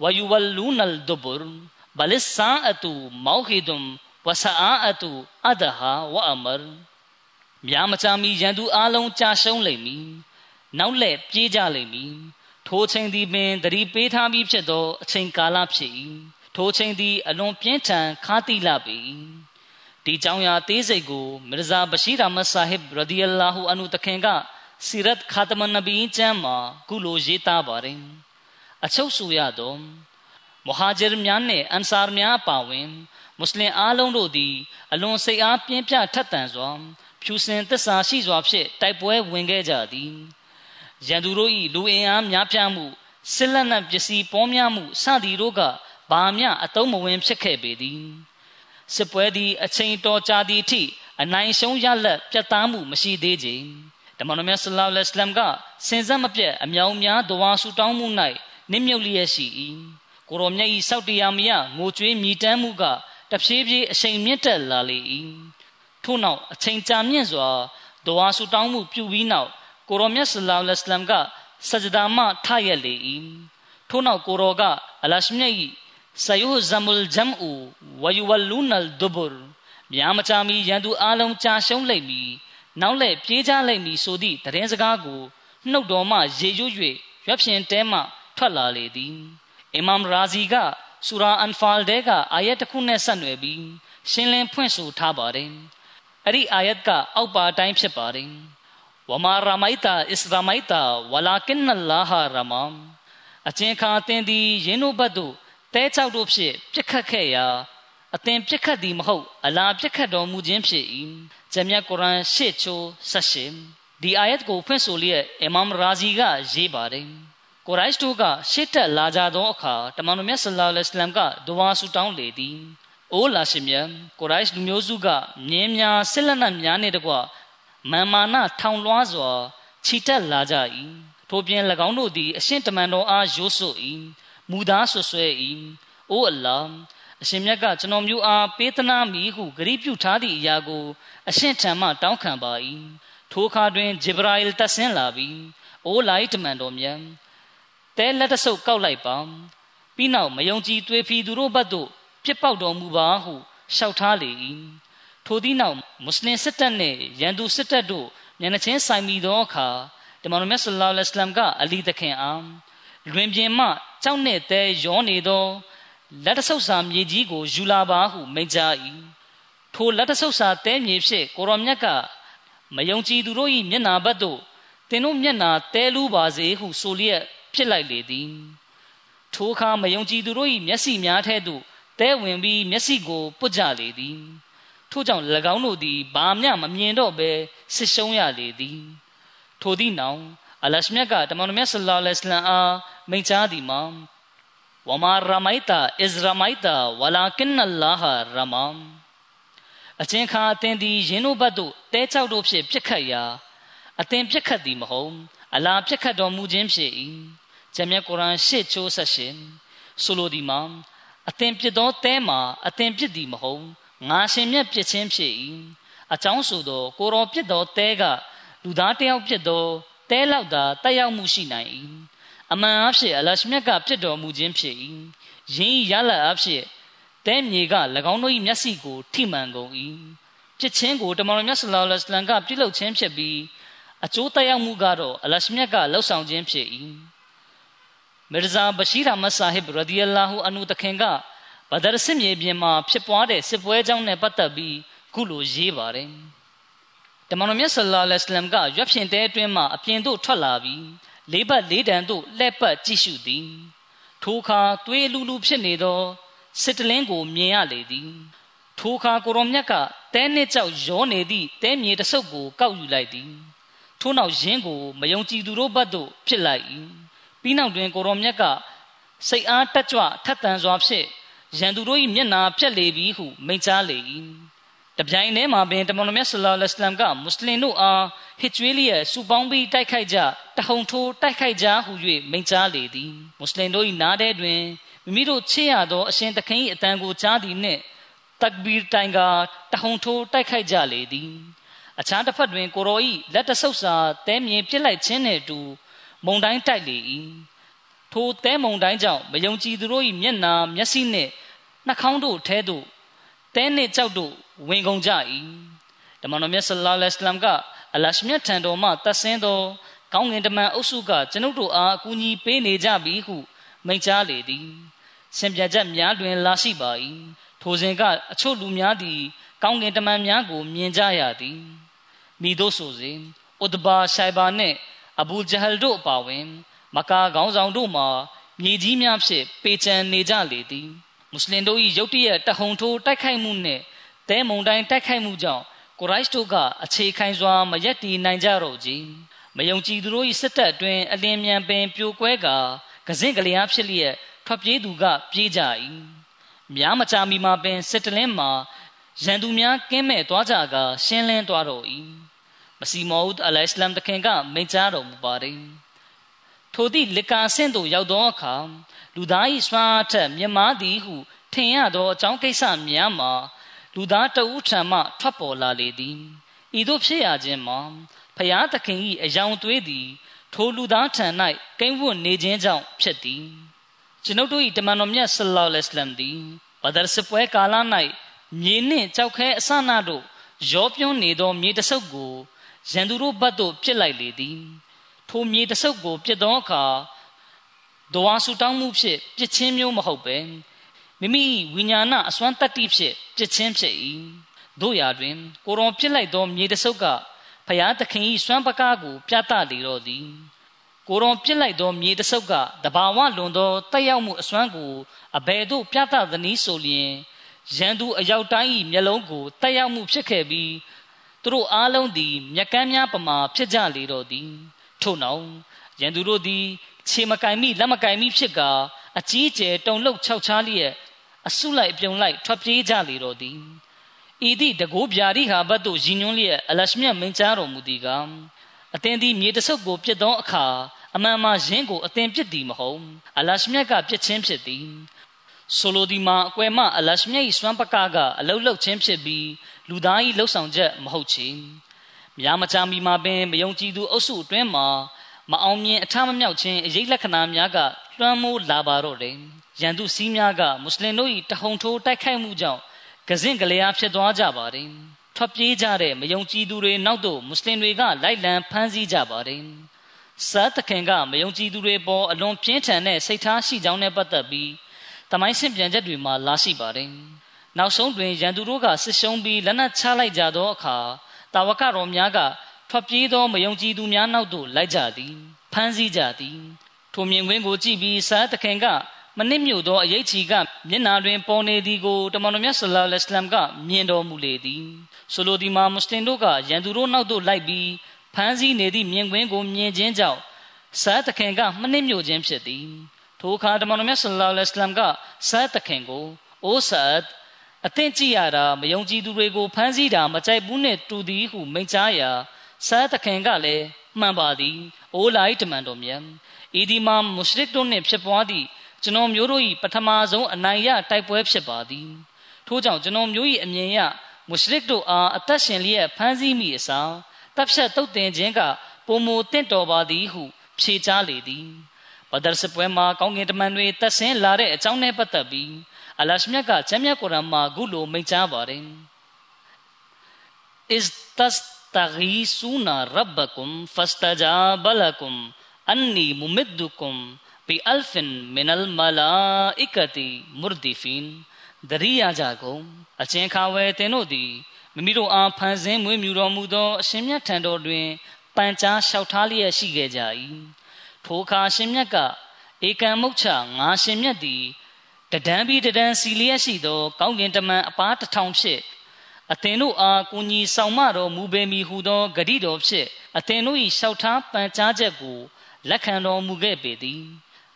ဝယူဝလူနလ်ဒဘရဘလစ်ဆာအတူမောခိဒုံဝဆအာအတူအဒဟာဝအမရမြာမချမီရန်သူအလုံးကြာရှုံးလိမ့်မည်နောက်လက်ပြေးကြလိမ့်မည်ထိုချိန်သည်ပင်တတိပေးထားပြီးဖြစ်သောအချိန်ကာလဖြစ်၏ ထိုချိန်သည်အလွန်ပြင်းထန်ခါတိလပေဒီကြောင့်ရာသေးစိတ်ကိုမရဇာဘရှိရာမဆာဟစ်ရဒီအလာဟူအန်ဟူတခင်ကစီရတ်ခါတမန်နဗီကျမ်းမှာကုလိုရေးသားပါတယ်အချုပ်ဆိုရသောမဟာဂျရများနှင့်အန်ဆာများပါဝင်မွတ်စလင်အားလုံးတို့သည်အလွန်စိတ်အားပြင်းပြထက်သန်စွာဖြူစင်သစ္စာရှိစွာဖြင့်တိုက်ပွဲဝင်ခဲ့ကြသည်ရန်သူတို့၏လူအင်အားများပြားမှုစစ်လက်နက်ပစ္စည်းပေါများမှုစသည်တို့က ဘာမျှအတုံးမဝင်ဖြစ်ခဲ့ပေသည်စစ်ပွဲသည်အချိန်တော်ကြာသည့်အထိအနိုင်ရှုံးရလက်ပြတ်သားမှုမရှိသေးကြဓမ္မတော်မြတ်ဆလ္လာလဟ်အလัยဟ်ကစင်စက်မပြတ်အမြောင်များဒဝါဆူတောင်းမှု၌နစ်မြုပ်လျက်ရှိ၏ကိုရောမြတ်၏စောက်တရားမယငိုကြွေးမြည်တမ်းမှုကတဖြည်းဖြည်းအချိန်မြင့်တက်လာလေ၏ထို့နောက်အချိန်ကြာမြင့်စွာဒဝါဆူတောင်းမှုပြုပြီးနောက်ကိုရောမြတ်ဆလ္လာလဟ်အလัยဟ်ကစကြဒါမှထရက်လေ၏ထို့နောက်ကိုရောကအလရှမြတ်၏ ဆယုဇမုလ်ဂျမ်အူဝယူဝလူနလ်ဒဘရမြာမချမီရန်သူအလုံးကြာရှုံးလိမ့်မည်နောက်လက်ပြေးကြလိမ့်မည်ဆိုသည့်တရင်စကားကိုနှုတ်တော်မှရေရွ၍ရွက်ဖြင်တဲမှထွက်လာလေသည်အီမမ်ရာဇီကဆူရာအန်ဖာလ်တဲကအာယတ်တစ်ခုနဲ့ဆက်နွယ်ပြီးရှင်းလင်းဖွင့်ဆိုထားပါတယ်အဲ့ဒီအာယတ်ကအောက်ပါအတိုင်းဖြစ်ပါတယ်ဝမာရမိုက်တာအစ္စရာမိုက်တာဝလာကင်နလာဟာရမမ်အချင်းခါတင်သည်ယင်းတို့ဘတ်တို့ တဲချောက်တို့ဖြင့်ပြစ်ခတ်ခဲ့ရာအသင်ပြစ်ခတ်သည်မဟုတ်အလာပြစ်ခတ်တော်မူခြင်းဖြစ်၏ဂျမ်မြတ်ကုရ်အာန်ရှစ်ချိုးဆက်ရှင်ဒီအာယတ်ကိုဖွင့်ဆိုလျက်အီမမ်ရာဇီကရေးပါတယ်ကိုရိုက်စ်တို့ကရှစ်တက်လာကြသောအခါတမန်တော်မြတ်ဆလ္လာလဟ်အလัยဟ်ကဒဝါဆူတောင်းလေသည်အိုးလာရှင်မြတ်ကိုရိုက်စ်လူမျိုးစုကမြင်းများစစ်လက်နက်များနှင့်တကွမာမာနထောင်လွှားစွာခြိတက်လာကြ၏ထို့ပြင်၎င်းတို့သည်အရှင်တမန်တော်အားရိုးစွ၏ မူသားဆွဆွဲ၏အိုအလ္လာအရှင်မြတ်ကကျွန်တော်မျိုးအားပေးသနာမိဟုဂရိပြုထားသည့်အရာကို အရှင်ထံမှတောင်းခံပါ၏ထိုအခါတွင်ဂျေဘရာအီလ်တက်ဆင်းလာပြီးအိုးလိုက်တမန်တော်မြတ်တဲလက်တဆုပ်ကောက်လိုက်ပါပြီးနောက်မယုံကြည်တွေးဖီသူတို့ဘက်သို့ပြစ်ပေါက်တော်မူပါဟုလျှောက်ထားလေ၏ထိုသည့်နောက်မွတ်စလင်စစ်တပ်နှင့်ရန်သူစစ်တပ်တို့မျက်နှာချင်းဆိုင်မိသောအခါတမန်တော်မြတ်ဆလ္လာလဟ်အလัยဟ်ကအလီတခင်အားလွင်ပြင်မှ ကြောက်နှင့်တဲရောနေသောလက်တဆုပ်စာမြေကြီးကိုယူလာပါဟုမိန့်ကြား၏ထိုလက်တဆုပ်စာတဲမြေဖြင့်ကိုရောမြတ်ကမယုံကြည်သူတို့၏မျက်နာဘက်သို့သင်တို့မျက်နာတဲလူပါစေဟုဆိုလျက်ဖြစ်လိုက်လေသည်ထိုအခါမယုံကြည်သူတို့၏မျက်စိများထဲသို့တဲဝင်ပြီးမျက်စိကိုပုတ်ကြလေသည်ထို့ကြောင့်၎င်းတို့သည်ဘာမျှမမြင်တော့ဘဲဆစ်ရှုံးရလေသည်ထိုသည့်နောက် အလရှမြတ်ကတမန်တော်မြတ်ဆလ္လာလဟ်အလိုင်းအားမိန့်ကြားသည်မှာဝမာရမိုက်တာအစ္စရမိုက်တာဝလာကင်နလာဟာရမမ်အချင်းခါအသင်သည်ယင်းတို့ဘတ်သို့တဲချောက်တို့ဖြင့်ပြစ်ခတ်ရာအသင်ပြစ်ခတ်သည်မဟုတ်အလာပြစ်ခတ်တော်မူခြင်းဖြစ်၏ဂျမ်မြတ်ကုရ်အာန်ရှစ်ချိုးဆက်ရှင်ဆိုလိုသည်မှာအသင်ပြစ်သောတဲမှာအသင်ပြစ်သည်မဟုတ်ငါရှင်မြတ်ပြစ်ခြင်းဖြစ်၏အကြောင်းဆိုသောကိုရောပြစ်သောတဲကလူသားတယောက်ပြစ်သော တဲလောက်သာတက်ရောက်မှုရှိနိုင်၏အမှန်အဖြစ်အလရှမြတ်ကပြစ်တော်မူခြင်းဖြစ်၏ယင်းရလအဖြစ်တဲမြေက၎င်းတို့၏မျက်စိကိုထိမှန်ကုန်၏ပြစ်ခြင်းကိုတမန်တော်မြတ်ဆလောလ္လဟ်အလัยဟ်ကပြုလုပ်ခြင်းဖြစ်ပြီးအကျိုးတက်ရောက်မှုကတော့အလရှမြတ်ကလှုပ်ဆောင်ခြင်းဖြစ်၏မီရဇာဘရှိရာမဆာဟစ်ရဒီယလာဟူအန်ဟူတခင်ကဘဒရ်စစ်မြေပြင်မှာဖြစ်ပွားတဲ့စစ်ပွဲကြောင်းနဲ့ပတ်သက်ပြီးခုလိုရေးပါတယ် တမန်တော်မြတ်ဆလ္လာလဟ်အလัยဟ်ကရွက်ဖြင့်တဲအတွင်းမှအပြင်သို့ထွက်လာပြီးလေးပတ်လေးတန်သို့လှည့်ပတ်ကြည့်ရှုသည်ထိုအခါသွေးလူလူဖြစ်နေသောစစ်တလင်းကိုမြင်ရလေသည်ထိုအခါကိုရောမြတ်ကတဲနှစ်ကြောက်ရောနေသည့်တဲမြေတဆုပ်ကိုကောက်ယူလိုက်သည်ထို့နောက်ယင်းကိုမယုံကြည်သူတို့ဘက်သို့ဖြစ်လိုက်၏ပြီးနောက်တွင်ကိုရောမြတ်ကစိတ်အားတက်ကြွထက်သန်စွာဖြင့်ရန်သူတို့၏မျက်နာပြက်လေပြီဟုမိန့်ကြားလေ၏ တပြိုင်တည်းမှာပင်တမန်တော်မြတ်ဆလ္လာလဟ်အလัยဟ်ကမွတ်စလင်တို့အားဟစ်ကြွေးလျက်စူပေါင်းပြီးတိုက်ခိုက်ကြတဟုန်ထိုးတိုက်ခိုက်ကြဟု၍မိန့်ကြားလေသည်မွတ်စလင်တို့၏နားထဲတွင်မိမိတို့ချေရသောအရှင်သခင်၏အတန်ကိုကြားသည်နှင့်တက်ဘီတိုင်ကတဟုန်ထိုးတိုက်ခိုက်ကြလေသည်အခြားတစ်ဖက်တွင်ကိုရောဤလက်တဆုပ်စာတဲမြင်ပြစ်လိုက်ခြင်းနှင့်အတူမုံတိုင်းတိုက်လေ၏ထိုတဲမုံတိုင်းကြောင့်မယုံကြည်သူတို့၏မျက်နာမျက်စိနှင့်နှာခေါင်းတို့ထဲသို့ တဲနှင့်ကြောက်တို့ဝင်ကုန်ကြ၏တမန်တော်မြတ်ဆလ္လာလဟ်အလัยဟ်ကအလရှမြတ်ထံတော်မှတတ်ဆင်းသောကောင်းငင်တမန်အုပ်စုကကျွန်ုပ်တို့အားအကူအညီပေးနေကြပြီဟုမိန့်ကြားလေသည်စင်ပြချက်များတွင်လာရှိပါ၏ထိုစဉ်ကအချို့လူများသည်ကောင်းကင်တမန်များကိုမြင်ကြရသည်မိတို့ဆိုစဉ်ဥဒဘာရှိုင်ဘာနှင့်အဘူဂျဟလ်တို့အပါဝင် မကာခေါင်းဆောင်တို့မှာမြေကြီးများဖြင့်ပေချံနေကြလေသည် မွတ်စလင်တို့၏ရုတ်တရက်တဟုန်ထိုးတိုက်ခိုက်မှုနှင့်တဲမုန်တိုင်းတိုက်ခိုက်မှုကြောင့်ကိုရိုက်တို့ကအခြေခိုင်စွာမရက်တည်နိုင်ကြတော့ကြမယုံကြည်သူတို့၏စစ်တပ်အတွင်းအလင်းမြန်ပင်ပြိုကွဲကာကစင့်ကလျားဖြစ်လျက်ထွက်ပြေးသူကပြေးကြ၏များမကြာမီမှာပင်စစ်တလင်းမှာရန်သူများကင်းမဲ့သွားကြကာရှင်းလင်းသွားတော့၏မစီမောဒ်အလိုင်စလမ်တခင်ကမိန့်ကြားတော်မူပါတယ်ထိုသည့်လကာဆင့်သို့ရောက်သောအခါ လူသား၏စွမ်းအားထက်မြမသည်ဟုထင်ရသောအကြောင်းကိစ္စများမှာလူသားတဦးထံမှထွက်ပေါ်လာလေသည်ဤသို့ဖြစ်ရခြင်းမှာဖျားသခင်၏အယောင်သွေးသည်ထိုလူသားထံ၌ကိန်းဝတ်နေခြင်းကြောင့်ဖြစ်သည်ကျွန်ုပ်တို့၏တမန်တော်မြတ်ဆလ္လာလဟ်အလัยဟ်သည်ဘဒရ်စပွဲကာလ၌မြေနှင့်ကြောက်ခဲအစနာတို့ရောပြွန်းနေသောမြေတဆုပ်ကိုရန်သူတို့ဘတ်သို့ပြစ်လိုက်လေသည်ထိုမြေတဆုပ်ကိုပြစ်သောအခါ ဒဝါဆူတောင်းမှုဖြင့်ပြစ်ချင်းမျိုးမဟုတ်ပဲမိမိဝိညာဏအစွမ်းတတ္တိဖြင့်ပြစ်ချင်းဖြစ်၏တို့ရာတွင် ကိုရောပြစ်လိုက်သောမြေတဆုပ်ကဖျားသခင်၏စွမ်းပကားကို ပြသလေတော့သည်ကိုရောပြစ်လိုက်သောမြေတဆုပ်ကတဘာဝလွန်သောတက်ရောက်မှုအစွမ်းကိုအဘယ်သို့ပြသသနည်းဆိုလျင်ရန်သူအရောက်တိုင်း၏မျက်လုံးကိုတက်ရောက်မှုဖြစ်ခဲ့ပြီးသူတို့အားလုံးသည် မျက်ကမ်းများပမာဖြစ်ကြလေတော့သည်ထို့နောက်ရန်သူတို့သည် ခြေမကင်မိလက်မကင်မိဖြစ်ကာအကြီးကျယ်တုန်လှုပ်ခြောက်ခြားလျက်အဆုလိုက်ပြုံလိုက်ထွက်ပြေးကြလေတော့သည်ဤသည့်တကိုးဗျာရိဟာဘတ်တို့ရည်ညွှန်းလျက်အလရှမြတ်မင်းကြားတော်မူသည်ကအသင်သည်မြေတဆုပ်ကိုပြစ်သောအခါအမှန်မှယင်းကိုအသင်ပြစ်သည်မဟုတ်အလရှမြတ်ကပြစ်ခြင်းဖြစ်သည်ဆိုလိုဒီမှာအကွယ်မအလရှမြတ်၏စွမ်းပကားကအလုတ်လုတ်ခြင်းဖြစ်ပြီးလူသား၏လှုပ်ဆောင်ချက်မဟုတ်ချေများမချမီမှာပင်မယုံကြည်သူအုပ်စုအတွင်းမှာ မအောင်မြင်အထမမြောက်ခြင်းအရေးလက္ခဏာများကလွှမ်းမိုးလာပါတော့တယ်ရန်သူစည်းများကမွတ်စလင်တို့၏တဟုန်ထိုးတိုက်ခိုက်မှုကြောင့်ကစင့်ကလေးအားဖြစ်သွားကြပါတယ်ထွက်ပြေးကြတဲ့မယုံကြည်သူတွေနောက်သို့မွတ်စလင်တွေကလိုက်လံဖမ်းဆီးကြပါတယ်စားတခင်ကမယုံကြည်သူတွေပေါ်အလွန်ပြင်းထန်တဲ့စိတ်ထားရှိကြောင်းနဲ့ပတ်သက်ပြီးတမိုင်းဆင့်ပြန်ချက်တွေမှာလာရှိပါတယ်နောက်ဆုံးတွင်ရန်သူတို့ကဆစ်ရှုံးပြီးလက်နက်ချလိုက်ကြသောအခါတာဝကတော်များက ထွက်ပြေးသောမယုံကြည်သူများနောက်သို့လိုက်ကြသည်ဖမ်းဆီးကြသည်ထိုမြင်ကွင်းကိုကြည့်ပြီးစားတခင်ကမနစ်မြို့သောအရေးချီကမျက်နာတွင်ပေါ်နေသည်ကိုတမန်တော်မြတ်ဆလ္လာလဟ်အလัยဟ်ကမြင်တော်မူလေသည်ဆိုလိုသည်မှာမွတ်စလင်တို့ကရန်သူတို့နောက်သို့လိုက်ပြီးဖမ်းဆီးနေသည့်မြင်ကွင်းကိုမြင်ခြင်းကြောင့်စားတခင်ကမနစ်မြို့ခြင်းဖြစ်သည်ထိုအခါတမန်တော်မြတ်ဆလ္လာလဟ်အလัยဟ်ကစားတခင်ကိုအိုဆတ်အသင်ကြည့်ရတာမယုံကြည်သူတွေကိုဖမ်းဆီးတာမကြိုက်ဘူးနဲ့တူသည်ဟုမိန့်ကြားရာ စားတခင်ကလည်းမှန်ပါသည်အိုလိုက်တမန်တော်မြတ်ဤဒီမှာမုရှရစ်တို့နှင့်ဖြစ်ပွားသည့်ကျွန်တော်မျိုးတို့၏ပထမဆုံးအနိုင်ရတိုက်ပွဲဖြစ်ပါသည်ထို့ကြောင့်ကျွန်တော်မျိုး၏အမြင်ရမုရှရစ်တို့အားအသက်ရှင်လျက်ဖမ်းဆီးမိအစားတပ်ဖြတ်တုတ်တင်ခြင်းကပုံမတင့်တော်ပါသည်ဟု ဖြေကြားလေသည်ဘဒရ်စပွဲမှာကောင်းကင်တမန်တွေတက်ဆင်းလာတဲ့အကြောင်းနဲ့ပတ်သက်ပြီးအလရှမြတ်ကကျမ်းမြတ်ကုရ်အာန်မှာခုလိုမိန့်ကြားပါတယ် is tastaghithuna rabbakum fastajaba lakum anni mumiddukum bi alfin minal malaikati murdifin တရိယာကြကုန်အချင်းခါဝဲတင်တို့သည်မိမိတို့အားဖန်ဆင်းမွေးမြူတော်မူသောအရှင်မြတ်ထံတော်တွင်ပန်ကြားလျှောက်ထားလျက်ရှိခဲ့ကြ၏ထိုအခါရှင်မြတ်ကဧကံမုတ်ချငါရှင်မြတ်သည်တဒံပြီးတဒံစီလျက်ရှိသော ကောင်းကင်တမန်အပားတစ်ထောင်ဖြစ် အသင်တို့အားကိုကြီးဆောင်မတော်မူပေမီဟုသောဂတိတော်ဖြစ်အသင်တို့၏လျှောက်ထားပန်ကြားချက်ကိုလက်ခံတော်မူခဲ့ပေသည်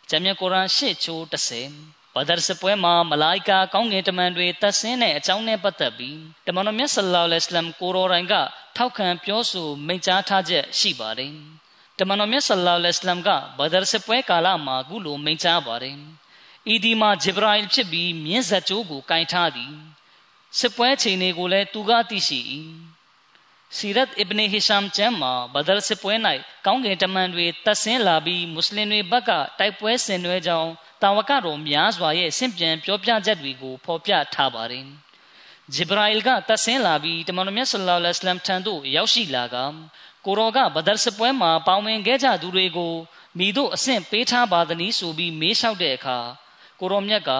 ဂျမ်းမြတ်ကုရ်အာန်ရှစ်ချိုး30ဘဒရ်စပွဲမှာမလာအိကာကောင်းကင်တမန်တွေတက်ဆင်းတဲ့အကြောင်းနဲ့ပတ်သက်ပြီးတမန်တော်မြတ်ဆလ္လာလဟ်အလัยဟ်ကိုရောရိုင်ကထောက်ခံပြောဆိုမိန့်ကြားထားချက်ရှိပါတယ်တမန်တော်မြတ်ဆလ္လာလဟ်အလัยဟ်ကဘဒရ်စပွဲကာလမှာခုလိုမိန့်ကြားပါတယ်ဤဒီမှာဂျေဘရာအီလ်ဖြစ်ပြီးမြင်းဇက်ကြိုးကိုကင်ထားသည် စစ်ပွဲချိန်တွေကိုလည်းသူကသိရှိ၏စီရတ်အစ်ဘ်နေဟီရှမ်ကျမ်းမှာဘဒရ်စစ်ပွဲ၌ကောင်းကင်တမန်တွေတက်ဆင်းလာပြီးမွတ်စလင်တွေဘက်ကတိုက်ပွဲဆင်နွှဲကြောင်းတာဝကတော်များစွာရဲ့ဆင့်ပြန်ပြောပြချက်တွေကိုဖော်ပြထားပါတယ်ဂျေဘရာအီလ်ကတက်ဆင်းလာပြီးတမန်တော်မြတ်ဆလ္လာလဟ်အလัยဟ်ထံသို့ရောက်ရှိလာကကိုရောကဘဒရ်စစ်ပွဲမှာပေါဝင်ခဲ့ကြသူတွေကိုမိတို့အဆင့်ပေးထားပါသနည်းဆိုပြီးမေးလျှောက်တဲ့အခါ ကိုရောမြတ်က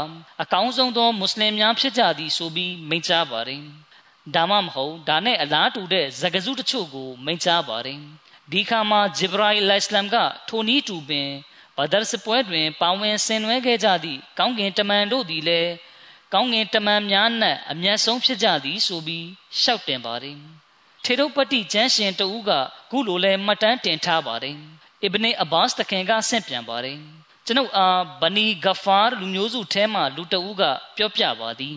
အကောင်းဆုံးသောမွတ်စလင်များဖြစ်ကြသည်ဆိုပြီးမိန့်ကြားပါတယ်ဒါမှမဟုတ်ဒါနဲ့အလားတူတဲ့ဇဂဇုတချို့ကိုမိန့်ကြားပါတယ်ဒီခါမှာဂျေဘရာအီလိုင်စလမ်ကထိုနီးတူပင်ဘဒရ်စပွဲတွင်ပါဝင်ဆင်နွှဲခဲ့ကြသည့်ကောင်းကင်တမန်တို့သည်လည်းကောင်းကင်တမန်များနဲ့အမျက်ဆုံးဖြစ်ကြသည်ဆိုပြီးရှောက်တင်ပါတယ်ထေရုပတိကျမ်းရှင်တဦးကခုလိုလဲမှတ်တမ်းတင်ထားပါတယ်အစ်ဘနေအဘာစ်တခင်ကဆင့်ပြန်ပါတယ် ကျွန်ုပ်အားဘနီဂဖာလူမျိုးစုထဲမှလူတဦးကပြောပြပါသည်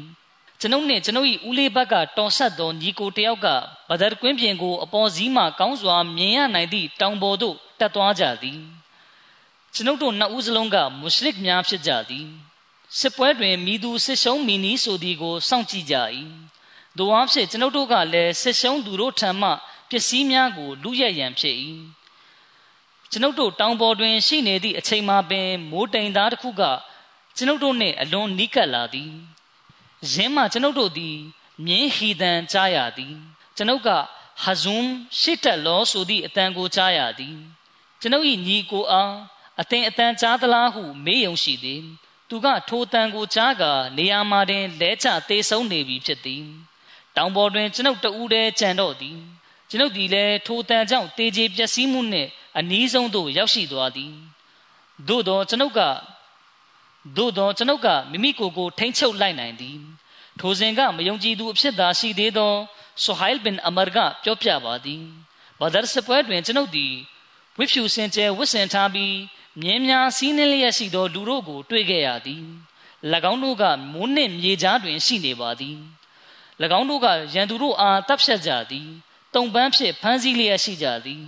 ကျွန်ုပ်နှင့်ကျွန်ုပ်၏ဦးလေးဘက်ကတော်ဆက်သောညီကိုတယောက်ကဘဒရ်ကွင်းပြင်ကိုအပေါ်စီးမှကောင်းစွာမြင်ရနိုင်သည့်တောင်ပေါ်သို့တက်သွားကြသည်ကျွန်ုပ်တို့နှစ်ဦးစလုံးကမွတ်စလစ်များဖြစ်ကြသည်စစ်ပွဲတွင်မိသူစစ်ရှုံးမိနီဆိုသည်ကိုစောင့်ကြည့်ကြ၏တို့အားဖြင့်ကျွန်ုပ်တို့ကလည်းစစ်ရှုံးသူတို့ထံမှပစ္စည်းများကိုလူရက်ရန်ဖြစ်၏ ကျွန်ုပ်တို့တောင်ပေါ်တွင်ရှိနေသည့်အချိန်မှာပင်မိုးတိမ်သားတစ်ခုကကျွန်ုပ်တို့နှင့်အလွန်နီးကပ်လာသည်ယင်းမှကျွန်ုပ်တို့သည်မြင်းဟီတန်ကြားရသည်ကျွန်ုပ်ကဟဇွမ်ရှစ်တက်လောဆိုသည့်အတန်ကိုကြားရသည်ကျွန်ုပ်၏ညီကိုအားအသင်အတန်ကြားသလားဟုမေးယုံရှိသည်သူကထိုတန်ကိုကြားကနေရာမှာတွင်လဲကျသေးဆုံးနေပြီဖြစ်သည်တောင်ပေါ်တွင်ကျွန်ုပ်တဦးတည်းကြံတော့သည် ကျွန်ုပ်သည်လည်းထိုတန်ကြောင့်တေးကြီးပျက်စီးမှုနှင့်အနီးဆုံးသို့ရောက်ရှိသွားသည်သို့သောကျွန်ုပ်ကသို့သောကျွန်ုပ်ကမိမိကိုယ်ကိုထိမ့်ချုပ်လိုက်နိုင်သည်ထိုစဉ်ကမယုံကြည်သူအဖြစ်သာရှိသေးသောဆူဟိုင်ဘင်အမာကပြောပြပါသည်ဘဒရ်စပွဲတွင်ကျွန်ုပ်သည်ဝိဖြူစင်ကျဲဝစ်စင်ထားပြီးမြင်းများစီးနှင်းလျက်ရှိသောလူတို့ကို တွေ့ခဲ့ရသည်၎င်းတို့ကမိုးနှင့်မြေကြားတွင်ရှိနေပါသည်၎င်းတို့ကရန်သူတို့အားတပ်ဖြတ်ကြသည် တုံပန်းဖြင့်ဖမ်းဆီးလျက်ရှိကြသည်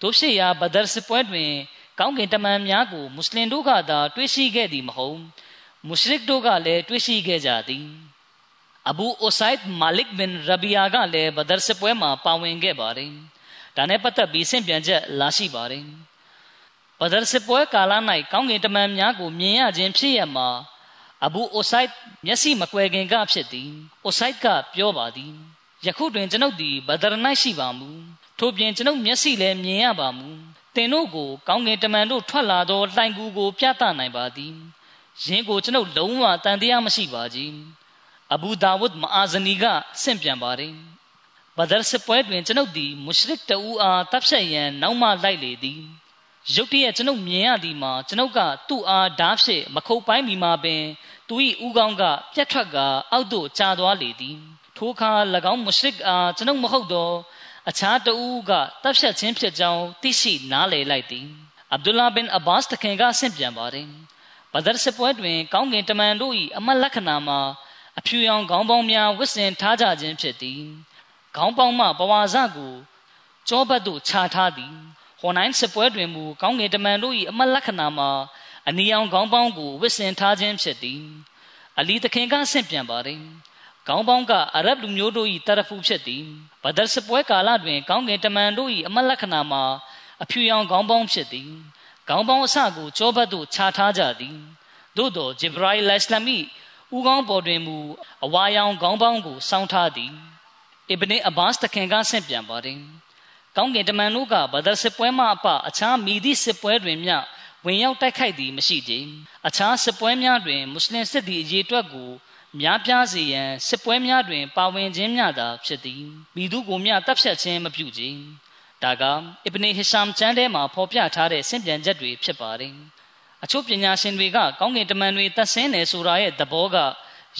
တို့ဖြစ်ရာဘဒရ်စစ်ပွဲတွင် ကောင်းကင်တမန်များကိုမွတ်စလင်တို့ကသာတွေ့ရှိခဲ့သည်မဟုတ်မုရှရစ်တို့ကလည်းတွေ့ရှိခဲ့ကြသည်အဘူအိုဆိုင်ဒ်မာလစ်ဘင်ရဘီယာကလည်းဘဒရ်စစ်ပွဲမှာပါဝင်ခဲ့ပါတယ်ဒါနဲ့ပတ်သက်ပြီးဆင့်ပြန်ချက်လာရှိပါတယ်ဘဒရ်စစ်ပွဲကာလ၌ကောင်းကင်တမန်များကိုမြင်ရခြင်းဖြစ်ရမှာအဘူအိုဆိုင်မျက်စိမကွယ်ခင်ကဖြစ်သည်အိုဆိုင်ကပြောပါသည် ယခုတွင်ကျွန်ုပ်သည်ဘဒရ်၌ရှိပါမူထို့ပြင်ကျွန်ုပ်မျက်စိလည်းမြင်ရပါမူတင်တို့ကိုကောင်းကင်တမန်တို့ထွက်လာသောလှိုင်ကူကိုပြသနိုင်ပါသည်ယင်းကိုကျွန်ုပ်လုံးဝတန်တရားမရှိပါကြီးအဘူဒါဝုဒ်မအာဇနီကဆင့်ပြန်ပါတယ်ဘဒရ်စစ်ပွဲတွင်ကျွန်ုပ်သည်မုရှရစ်တဦးအားတပ်ဖြတ်ရန်နောက်မှလိုက်လေသည်ရုတ်တရက်ကျွန်ုပ်မြင်ရသည်မှာကျွန်ုပ်ကသူ့အားဓာတ်ဖြင့်မခုတ်ပိုင်းမီမှာပင်သူ၏ဥကောင်းကပြတ်ထွက်ကအောက်သို့ကျသွားလေသည် ထိုအခါ၎င်းမုရှရစ်အားကျွန်ုပ်မဟုတ်သောအခြားတဦးကတပ်ဖြတ်ခြင်းဖြစ်ကြောင်းသိရှိနားလည်လိုက်သည်အဗ်ဒူလာဘင်အဘာစ်တခင်ကဆင့်ပြန်ပါတယ်ဘဒရ်စစ်ပွဲတွင် ကောင်းကင်တမန်တို့၏အမတ်လက္ခဏာမှာအဖြူရောင်ခေါင်းပေါင်းများဝစ်စင်ထားကြခြင်းဖြစ်သည်ခေါင်းပေါင်းမှပဝါစကိုကြောဘတ်သို့ခြာထားသည်ဟွန်နိုင်စစ်ပွဲတွင်မူကောင်းကင်တမန်တို့၏အမတ်လက္ခဏာမှာအနီရောင်ခေါင်းပေါင်းကိုဝစ်စင်ထားခြင်းဖြစ်သည်အလီတခင်ကဆင့်ပြန်ပါတယ် ကောင်းပေါင်းကအရဗ်လူမျိုးတို့၏တရဖူဖြစ်သည်ဘဒရ်စပွဲကာလတွင်ကောင်းကင်တမန်တို့၏အမတ်လက္ခဏာမှာအဖြူရောင်ခေါင်းပေါင်းဖြစ်သည်ခေါင်းပေါင်းအစကိုကြောဘတ်သို့ခြာထားကြသည်သို့သောဂျေဘရိုင်လစ္စလမီဥကောင်းပေါ်တွင်မူအဝါရောင်ခေါင်းပေါင်းကိုစောင်းထားသည်အစ်ဘနီအဘာစ်တခင်ကဆင့်ပြန်ပါတယ်ကောင်းကင်တမန်တို့ကဘဒရ်စစ်ပွဲမှအပအခြားမိသည့်စစ်ပွဲတွင်မျှဝင်ရောက်တိုက်ခိုက်သည်မရှိကြအခြားစစ်ပွဲများတွင်မွတ်စလင်စစ်သည်အရေးအတွက်ကို များပြားစေရန်စစ်ပွဲများတွင် ပါဝင်ခြင်းများသာဖြစ်သည်မိသူကိုမျှတပ်ဖြတ်ခြင်းမပြုကြဒါကအစ်ဘနီဟီရှမ်ကျမ်းထဲမှာဖော်ပြထားတဲ့စင့်ပြန်ချက်တွေဖြစ်ပါတယ်အချို့ပညာရှင်တွေကကောင်းကင်တမန်တွေတတ်ဆင်းတယ်ဆိုတာရဲ့သဘောက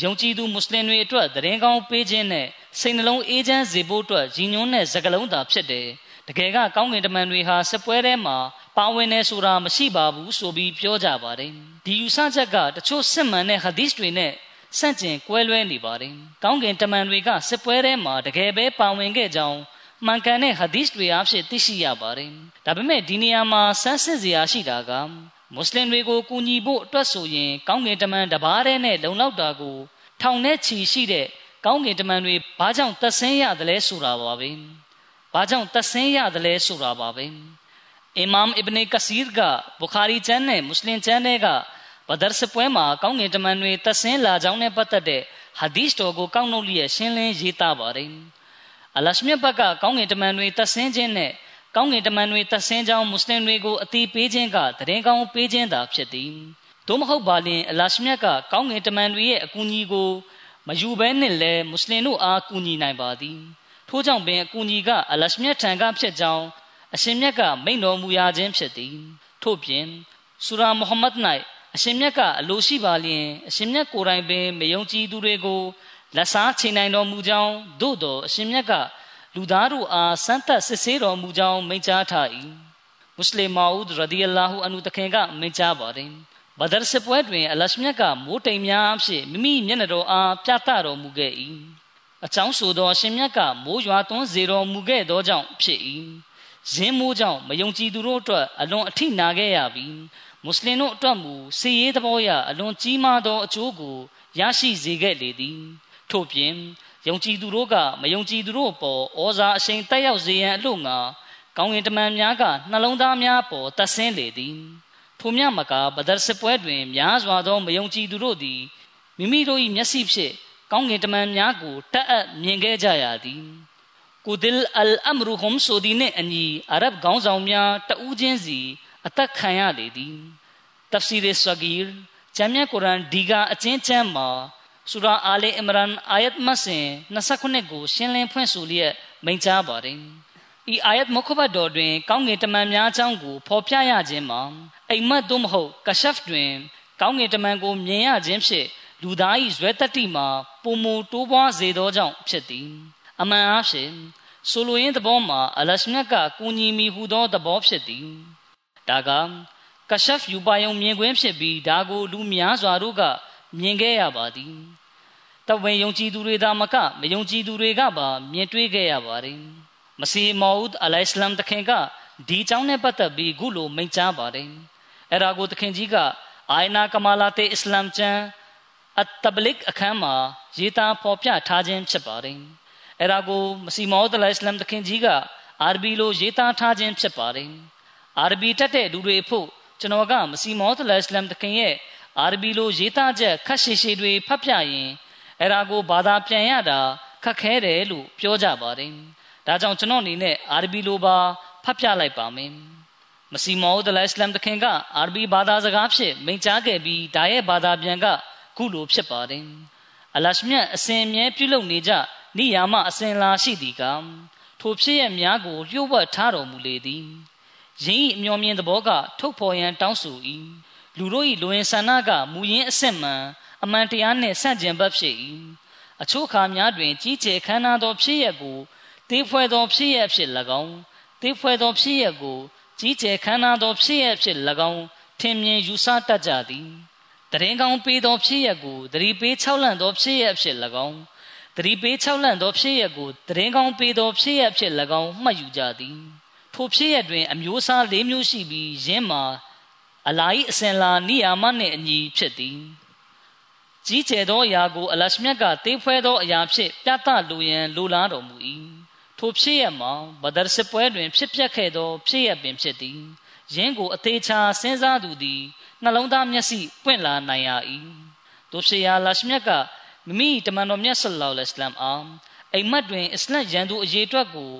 ယုံကြည်သူမွတ်စလင်တွေအတွက်သတင်းကောင်းပေးခြင်းနဲ့စိတ်နှလုံးအေးချမ်းစေဖို့အတွက်ရည်ညွှန်းတဲ့စကားလုံးသာဖြစ်တယ်တကယ်ကကောင်းကင်တမန်တွေဟာစစ်ပွဲထဲမှာပါဝင်နေဆိုတာမရှိပါဘူးဆိုပြီးပြောကြပါတယ်ဒီယူဆချက်ကတချို့စစ်မှန်တဲ့ဟာဒီစ်တွေနဲ့ ဆန့်ကျင်ကွဲလွဲနေပါတယ်။ကောင်းကင်တမန်တွေကစစ်ပွဲထဲမှာတကယ်ပဲပါဝင်ခဲ့ကြောင်းမှန်ကန်တဲ့ဟာဒီစ်တွေအဖြစ်သိရှိရပါတယ်။ဒါပေမဲ့ဒီနေရာမှာဆန်းစစ်စရာရှိတာကမွတ်စလင်တွေကိုကူညီဖို့အတွက်ဆိုရင် ကောင်းကင်တမန်တပါးတည်းနဲ့လုံလောက်တာကိုထောင်နဲ့ချီရှိတဲ့ကောင်းကင်တမန်တွေဘာကြောင့်သက်ဆင်းရတယ်လဲဆိုတာပါပဲ။ဘာကြောင့်သက်ဆင်းရတယ်လဲဆိုတာပါပဲ။အီမမ်အစ်ဘ်နေကဆီရ်ကဘုခါရီကျမ်းနဲ့မွတ်စလင်ကျမ်းတွေက ဘဒရ်စပွဲမှာကောင်းကင်တမန်တွေသက်ဆင်းလာကြောင်းနဲ့ပတ်သက်တဲ့ဟာဒီစ်တော်ကိုကောက်နှုတ်လျက်ရှင်းလင်းရေးသားပါတယ်။အလရှမြတ်ဘက်ကကောင်းကင်တမန်တွေသက်ဆင်းခြင်းနဲ့ကောင်းကင်တမန်တွေသက်ဆင်းကြောင်းမွတ်စလင်တွေကိုအတိပေးခြင်းကတရင်ကောင်းပေးခြင်းသာဖြစ်သည်။သို့မဟုတ်ပါလျင်အလရှမြတ်ကကောင်းကင်တမန်တွေရဲ့အကူအညီကိုမယူဘဲနဲ့လည်းမွတ်စလင်တို့အားကူညီနိုင်ပါသည်။ထို့ကြောင့်ပင်အကူအညီကအလရှမြတ်ထံကဖြစ်ကြောင်းအရှင်မြတ်ကမိန့်တော်မူရခြင်းဖြစ်သည်။ထို့ပြင်ဆူရာမုဟမ္မဒ်၌ အရှင်မြတ်ကအလိုရှိပါလျင်အရှင်မြတ်ကိုယ်တိုင်ပင်မယုံကြည်သူတွေကိုလက်စားချိန်နိုင်တော်မူကြောင်းသို့တော်အရှင်မြတ်ကလူသားတို့အားစမ်းသပ်စစ်ဆေးတော်မူကြောင်းမိန့်ကြားထား၏မွတ်စလင်မာဦးရဒီအလာဟူအန်ဟူတခင်ကမိန့်ကြားပါတယ်ဘဒရ်စစ်ပွဲတွင်အလရှမြတ်ကမိုးတိမ်များအဖြစ်မိမိမျက်နှာတော်အားပြသတော်မူခဲ့၏အချောင်းဆိုသောအရှင်မြတ်ကမိုးရွာသွန်းစေတော်မူခဲ့သောကြောင့်ဖြစ်၏ဇင်းမိုးကြောင့်မယုံကြည်သူတို့အတွက်အလွန်အထိနာခဲ့ရပြီး မွတ်စလင်တို့အတွက်မူစီရေးသဘောအရအလွန်ကြီးမားသောအကျိုးကိုရရှိစေခဲ့လေသည်ထို့ပြင်ယုံကြည်သူတို့ကမယုံကြည်သူတို့ပေါ်ဩဇာအရှိန်တက်ရောက်စေရန်အလို့ငါကောင်းကင်တမန်များကနှလုံးသားများပေါ်တဆင်းလေသည်ထိုမြမကဘဒရ်စစ်ပွဲတွင်များစွာသောမယုံကြည်သူတို့သည်မိမိတို့၏မျက်စိဖြင့်ကောင်းကင်တမန်များကိုတက်အပ်မြင်ခဲ့ကြရသည်ကုဒလ်အလ်အမရူဟွမ်ဆိုဒီနှင့်အညီအာရဗ်ခေါင်းဆောင်များတဦးချင်းစီ အသက်ခံရလေသည်တဖ်စီရ်ဆဂီရ်ဂျမ်းမြတ်ကုရ်အာန်ဒီကအချင်းချမ်းမှာဆူရာအာလီအင်မရန်အာယတ်မဆင်29ကိုရှင်းလင်းဖွင့်ဆိုလျက်မိန့်ကြားပါတယ်။ဤအာယတ်မုခဘတ်တော်တွင် ကောင်းငင်တမန်များအကြောင်းကိုဖော်ပြရခြင်းမှာအိမ်မက်သို့မဟုတ်ကရှဖ်တွင် ကောင်းငင်တမန်ကိုမြင်ရခြင်းဖြင့်လူသား၏ဇွဲတတ္တိမှာပုံမူတိုးပွားစေသောကြောင့်ဖြစ်သည်။အမှန်အားဖြင့်ဆိုလိုရင်းသဘောမှာအလရှမြတ်ကကူညီမိဟုသောသဘောဖြစ်သည်။ ဒါကကရှဖ်ယူပါယုံမြင်ကွင်းဖြစ်ပြီးဒါကိုလူများစွာတို့ကမြင်ခဲ့ရပါသည်တဝင်းယုံကြည်သူတွေသာမကမယုံကြည်သူတွေကပါမြင်တွေ့ခဲ့ရပါတယ်မစီမောဦးအလိုင်စလမ်တခင်ကဒီအကြောင်းနဲ့ပတ်သက်ပြီးခုလိုမိန့်ကြားပါတယ်အဲ့ဒါကိုတခင်ကြီးကအိုင်နာကမာလာတေအစ္စလမ်ကျမ်းအတ်တဘလစ်အခန်းမှာရေးသားဖော်ပြထားခြင်းဖြစ်ပါတယ်အဲ့ဒါကိုမစီမောဦးအလိုင်စလမ်တခင်ကြီးကအာရဘီလိုရေးသားထားခြင်းဖြစ်ပါတယ် အာရဘီတတ်တဲ့လူတွေဖို့ကျွန်တော်ကမစီမောသလအစ္စလမ်တခင်ရဲ့အာရဘီလိုရေးသားချက်ခက်ရှည်ရှည်တွေဖတ်ပြရင်အဲ့ဒါကိုဘာသာပြန်ရတာခက်ခဲတယ်လို့ပြောကြပါတယ်။ဒါကြောင့်ကျွန်တော်အနေနဲ့အာရဘီလိုပါဖတ်ပြလိုက်ပါမယ်။မစီမောသလအစ္စလမ်တခင်ကအာရဘီဘာသာစကားဖြင့်မိန့်ကြားခဲ့ပြီးဒါရဲ့ဘာသာပြန်ကခုလိုဖြစ်ပါတယ်။အလရှမြတ်အစဉ်မြဲပြုလုပ်နေကြနိယာမအစဉ်လာရှိသည်ကထိုဖြစ်ရများကိုလျှို့ဝှက်ထားတော်မူလေသည်။ ယင်း၏အမျော်မြင်သဘောကထုတ်ဖော်ရန်တောင်းဆို၏လူတို့၏လူဝင်ဆန္ဒကမူရင်းအစစ်မှန်အမှန်တရားနှင့်ဆန့်ကျင်ဘက်ဖြစ်၏အချို့ခါများတွင် ကြီးကျယ်ခမ်းနားသောဖြစ်ရက်ကိုတေးဖွဲသောဖြစ်ရက်ဖြစ်၎င်းတေးဖွဲသောဖြစ်ရက်ကိုကြီးကျယ်ခမ်းနားသောဖြစ်ရက်ဖြစ်၎င်းထင်မြင်ယူဆတတ်ကြသည်တရင်ကောင်းပေးသောဖြစ်ရက်ကိုသတိပေး၆လန့်သောဖြစ်ရက်ဖြစ်၎င်းသတိပေး၆လန့်သောဖြစ်ရက်ကိုတရင်ကောင်းပေးသောဖြစ်ရက်ဖြစ်၎င်းမှတ်ယူကြသည် ထိုဖြစ်ရတွင် အမျိုးအစား၄မျိုးရှိပြီးယင်းမှာအလာဤအစင်လာနိယာမနှင့်အညီဖြစ်သည်ကြီးကျယ်သောအရာကိုအလရှမြတ်ကတေးဖွဲသောအရာဖြင့်ပြသလိုရန်လိုလားတော်မူ၏ထိုဖြစ်ရမှာဘဒရစစ်ပွဲတွင် ဖြစ်ပျက်ခဲ့သော ဖြစ်ရပင်ဖြစ်သည်ယင်းကိုအသေးချာစဉ်းစားသူသည်နှလုံးသားမျက်စိပွင့်လာနိုင်ရ၏တို့ဖြစ်ရာလရှမြတ်ကမိမိတမန်တော်မြတ်ဆလ္လာလဟ်အလัยဟိဝါစလမ်အားအိမ်မက်တွင်အစ္စလမ်ရန်သူအရေးအတွက်ကို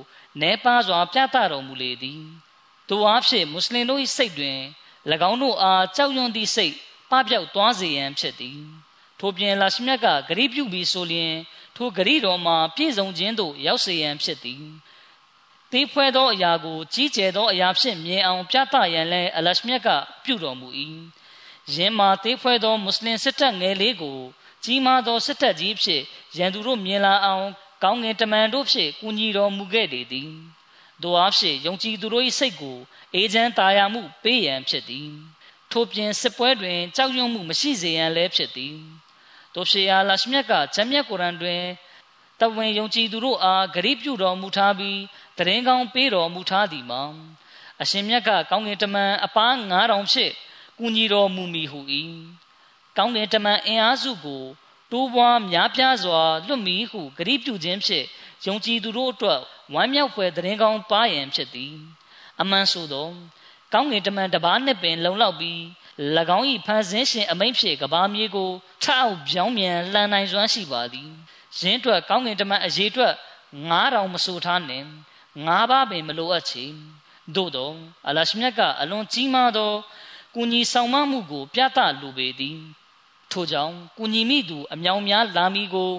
နဲပါစွာ ပြသတော်မူလေသည်သူအားဖြင့်မွတ်စလင်တို့၏စိတ်တွင်၎င်းတို့အားကြောက်ရွံ့သည့်စိတ်ပပျောက်သွားစေရန်ဖြစ်သည်ထို့ပြင်လာရှိမြတ်ကဂရိပြုပြီးဆိုလျင်ထိုဂရိတော်မှာပြည့်စုံခြင်းသို့ရောက်စေရန်ဖြစ်သည်တေးဖွဲသောအရာကိုကြီးကျယ်သောအရာဖြင့်မြင်အောင်ပြသရန်လည်းအလရှမြတ်ကပြုတော်မူ၏ယင်းမှာတေးဖွဲသောမွတ်စလင်စစ်တပ်ငယ်လေးကိုကြီးမားသောစစ်တပ်ကြီးဖြင့်ရန်သူတို့မြင်လာအောင် ကောင်းငင်တမန်တို့ဖြင့်ကူညီတော်မူခဲ့လေသည်တို့အားဖြင့်ယုံကြည်သူတို့၏စိတ်ကိုအေးချမ်းသာယာမှုပေးရန်ဖြစ်သည်ထို့ပြင်စစ်ပွဲတွင်ကြောက်ရွံ့မှုမရှိစေရန်လည်းဖြစ်သည်တို့ဖြစ်အားလရှမြတ်ကဂျမ်းမြတ်ကုရ်အန်တွင်တဝင်ယုံကြည်သူတို့အားဂရိပြုတော်မူထားပြီးတရင်ကောင်းပေးတော်မူထားသည်မှာအရှင်မြတ်ကကောင်းကင်တမန်အပား9000ဖြင့်ကူညီတော်မူမည်ဟု၏ကောင်းကင်တမန်အင်အားစုကို တိုးပွားများပြားစွာလွတ်မီဟုဂရိပြုခြင်းဖြင့်ယုံကြည်သူတို့အတွက်ဝမ်းမြောက်ဖွယ်သတင်းကောင်းပါရန်ဖြစ်သည် အမှန်ဆိုသောကောင်းကင်တမန်တပားနှစ်ပင်လုံလောက်ပြီး၎င်း၏ဖန်ဆင်းရှင်အမိန့်ဖြင့်ကဘာမြေကိုထောက်ပြောင်းမြန်လှန်နိုင်စွမ်းရှိပါသည်ရင်းအတွက်ကောင်းကင်တမန်အရေးအတွက်9000မဆိုထားနှင့်၅ပါးပင်မလိုအပ်ချေသို့သောအလရှမြတ်ကအလွန်ကြီးမားသောကုညီဆောင်မမှုကို ပြသလိုပေသည် ထို့ကြောင့်ကုညီမိသူအမြောင်များလာမီကို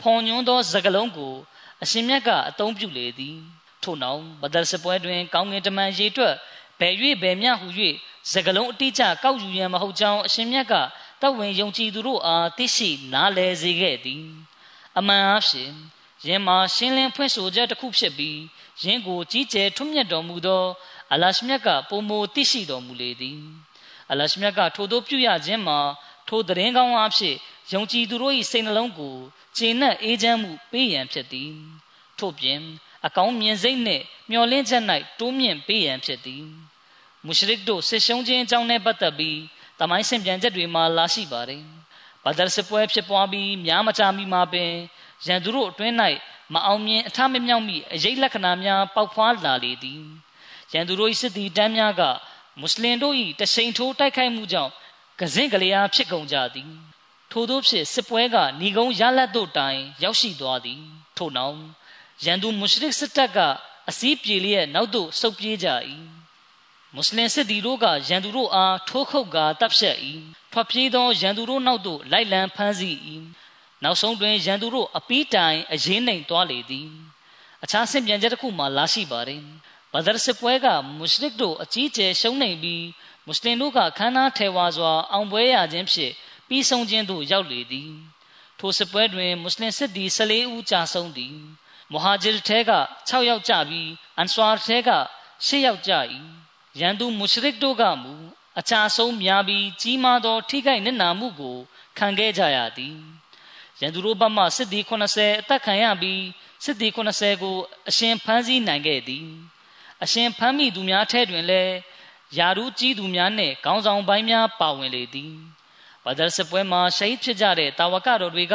ဖော်ညွှန်းသောစကလုံးကိုအရှင်မြတ်ကအသုံးပြုလေသည်ထို့နောက်ဘဒရ်စပွဲတွင် ကောင်းကင်တမန်ရေတွက်ဘယ်၍ဘယ်မျှဟု၍စကလုံးအတိအကျကောက်ယူရန်မဟုတ်ကြောင်းအရှင်မြတ်ကတဝင်ယုံကြည်သူတို့အားသိရှိနားလည်စေခဲ့သည်အမှန်အားဖြင့်ယင်းမှာရှင်းလင်းဖွင့်ဆိုချက်တစ်ခုဖြစ်ပြီးယင်းကိုကြီးကျယ်ထွတ်မြတ်တော်မူသောအလရှမြတ်ကပုံမသိရှိတော်မူလေသည်အလရှမြတ်ကထိုသို့ပြုရခြင်းမှာ ထိုသတင်းကောင်းအဖြစ်ယုံကြည်သူတို့၏စိတ်နှလုံးကိုကျင့်နှံ့အေးချမ်းမှုပေးရန်ဖြစ်သည်ထို့ပြင်အကောင်းမြင်စိတ်နှင့်မျှော်လင့်ချက်၌တိုးမြင့်ပေးရန်ဖြစ်သည်မုရှရစ်တို့ဆစ်ရှုံးခြင်းအကြောင်းနဲ့ပတ်သက်ပြီးတမိုင်းဆင်ပြန်ချက်တွေမှာလာရှိပါတယ်ဘဒရ်စပွဲဖြစ်ပွားပြီးများမကြာမီမှာပင်ရန်သူတို့အတွင်း၌မအောင်မြင်အထမမြောက်မီအရေးလက္ခဏာများပေါက်ဖွားလာလေသည်ရန်သူတို့၏စစ်သည်တန်းများကမွတ်စလင်တို့၏တရှိန်ထိုးတိုက်ခိုက်မှုကြောင့် ကစင့်ကလေးအားဖြစ်ကုန်ကြသည် ထို့သောဖြင့်စစ်ပွဲကဏီကုန်းရလက်တို့တိုင် ရောက်ရှိသွားသည် ထို့နောက်ရန်သူမုရှရစ်စစ်တပ်ကအစည်းပြေလျက်နောက်သို့ဆုတ်ပြေးကြ၏မွတ်စလင်စစ်သည်တို့ကရန်သူတို့အားထိုးခုတ်ကာတပ်ဖြတ်၏ထွက်ပြေးသောရန်သူတို့နောက်သို့လိုက်လံဖမ်းဆီး၏နောက်ဆုံးတွင်ရန်သူတို့အပီးတိုင်အရေးနှိမ်သွားလေသည်အခြားဆင့်ပြန်ချက်တစ်ခုမှလာရှိပါတယ်ဘဒရ်စစ်ပွဲကမုရှရစ်တို့အကြီးအကျယ်ရှုံးနိမ့်ပြီး မွတ်စလင်တို့ကခမ်းနားထေဝါစွာအောင်ပွဲရခြင်းဖြင့်ပြီးဆုံးခြင်းသို့ရောက်လေသည်ထိုစစ်ပွဲတွင်မွတ်စလင်စစ်သည်14ဦးကြာဆုံးသည်မဟာဂျီထဲက6ယောက်ကြပြီးအန်ဆွာထဲက10ယောက်ကြ၏ရန်သူမုရှရစ်တို့ကမူအချာဆုံးများပြီးကြီးမားသော ထိခိုက်နစ်နာမှုကိုခံခဲ့ကြရသည်ရန်သူတို့ဘက်မှစစ်သည်80အသက်ခံရပြီးစစ်သည်80ကို အရှင်ဖမ်းဆီးနိုင်ခဲ့သည် အရှင်ဖမ်းမိသူများထဲတွင်လည်း ယာရုကြီးသူများနှင့်ခေါင်းဆောင်ပိုင်းများပါဝင်လေသည်ဘဒရ်စပွဲမှာရှိတ်ဖြစ်ကြတဲ့တာဝကတော်တွေက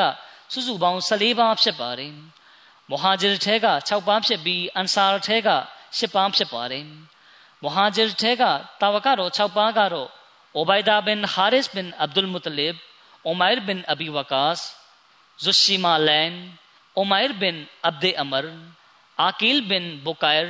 စုစုပေါင်း14ပါးဖြစ်ပါတယ်မဟာဂျီထဲက6ပါးဖြစ်ပြီးအန်ဆာထဲက10ပါးဖြစ်ပါတယ်မဟာဂျစ်ထဲကတာဝကတော့6ပါးကတော့အိုဘိုင်ဒါဘင်ဟာရစ်ဘင်အဗ်ဒุลမုတလစ်အိုမိုင်ဘင်အဘီဝကာစ်ဇူရှိမာလန်အိုမိုင်ဘင်အဗ်ဒေအမရအာကီလ်ဘင်ဘူကိုင်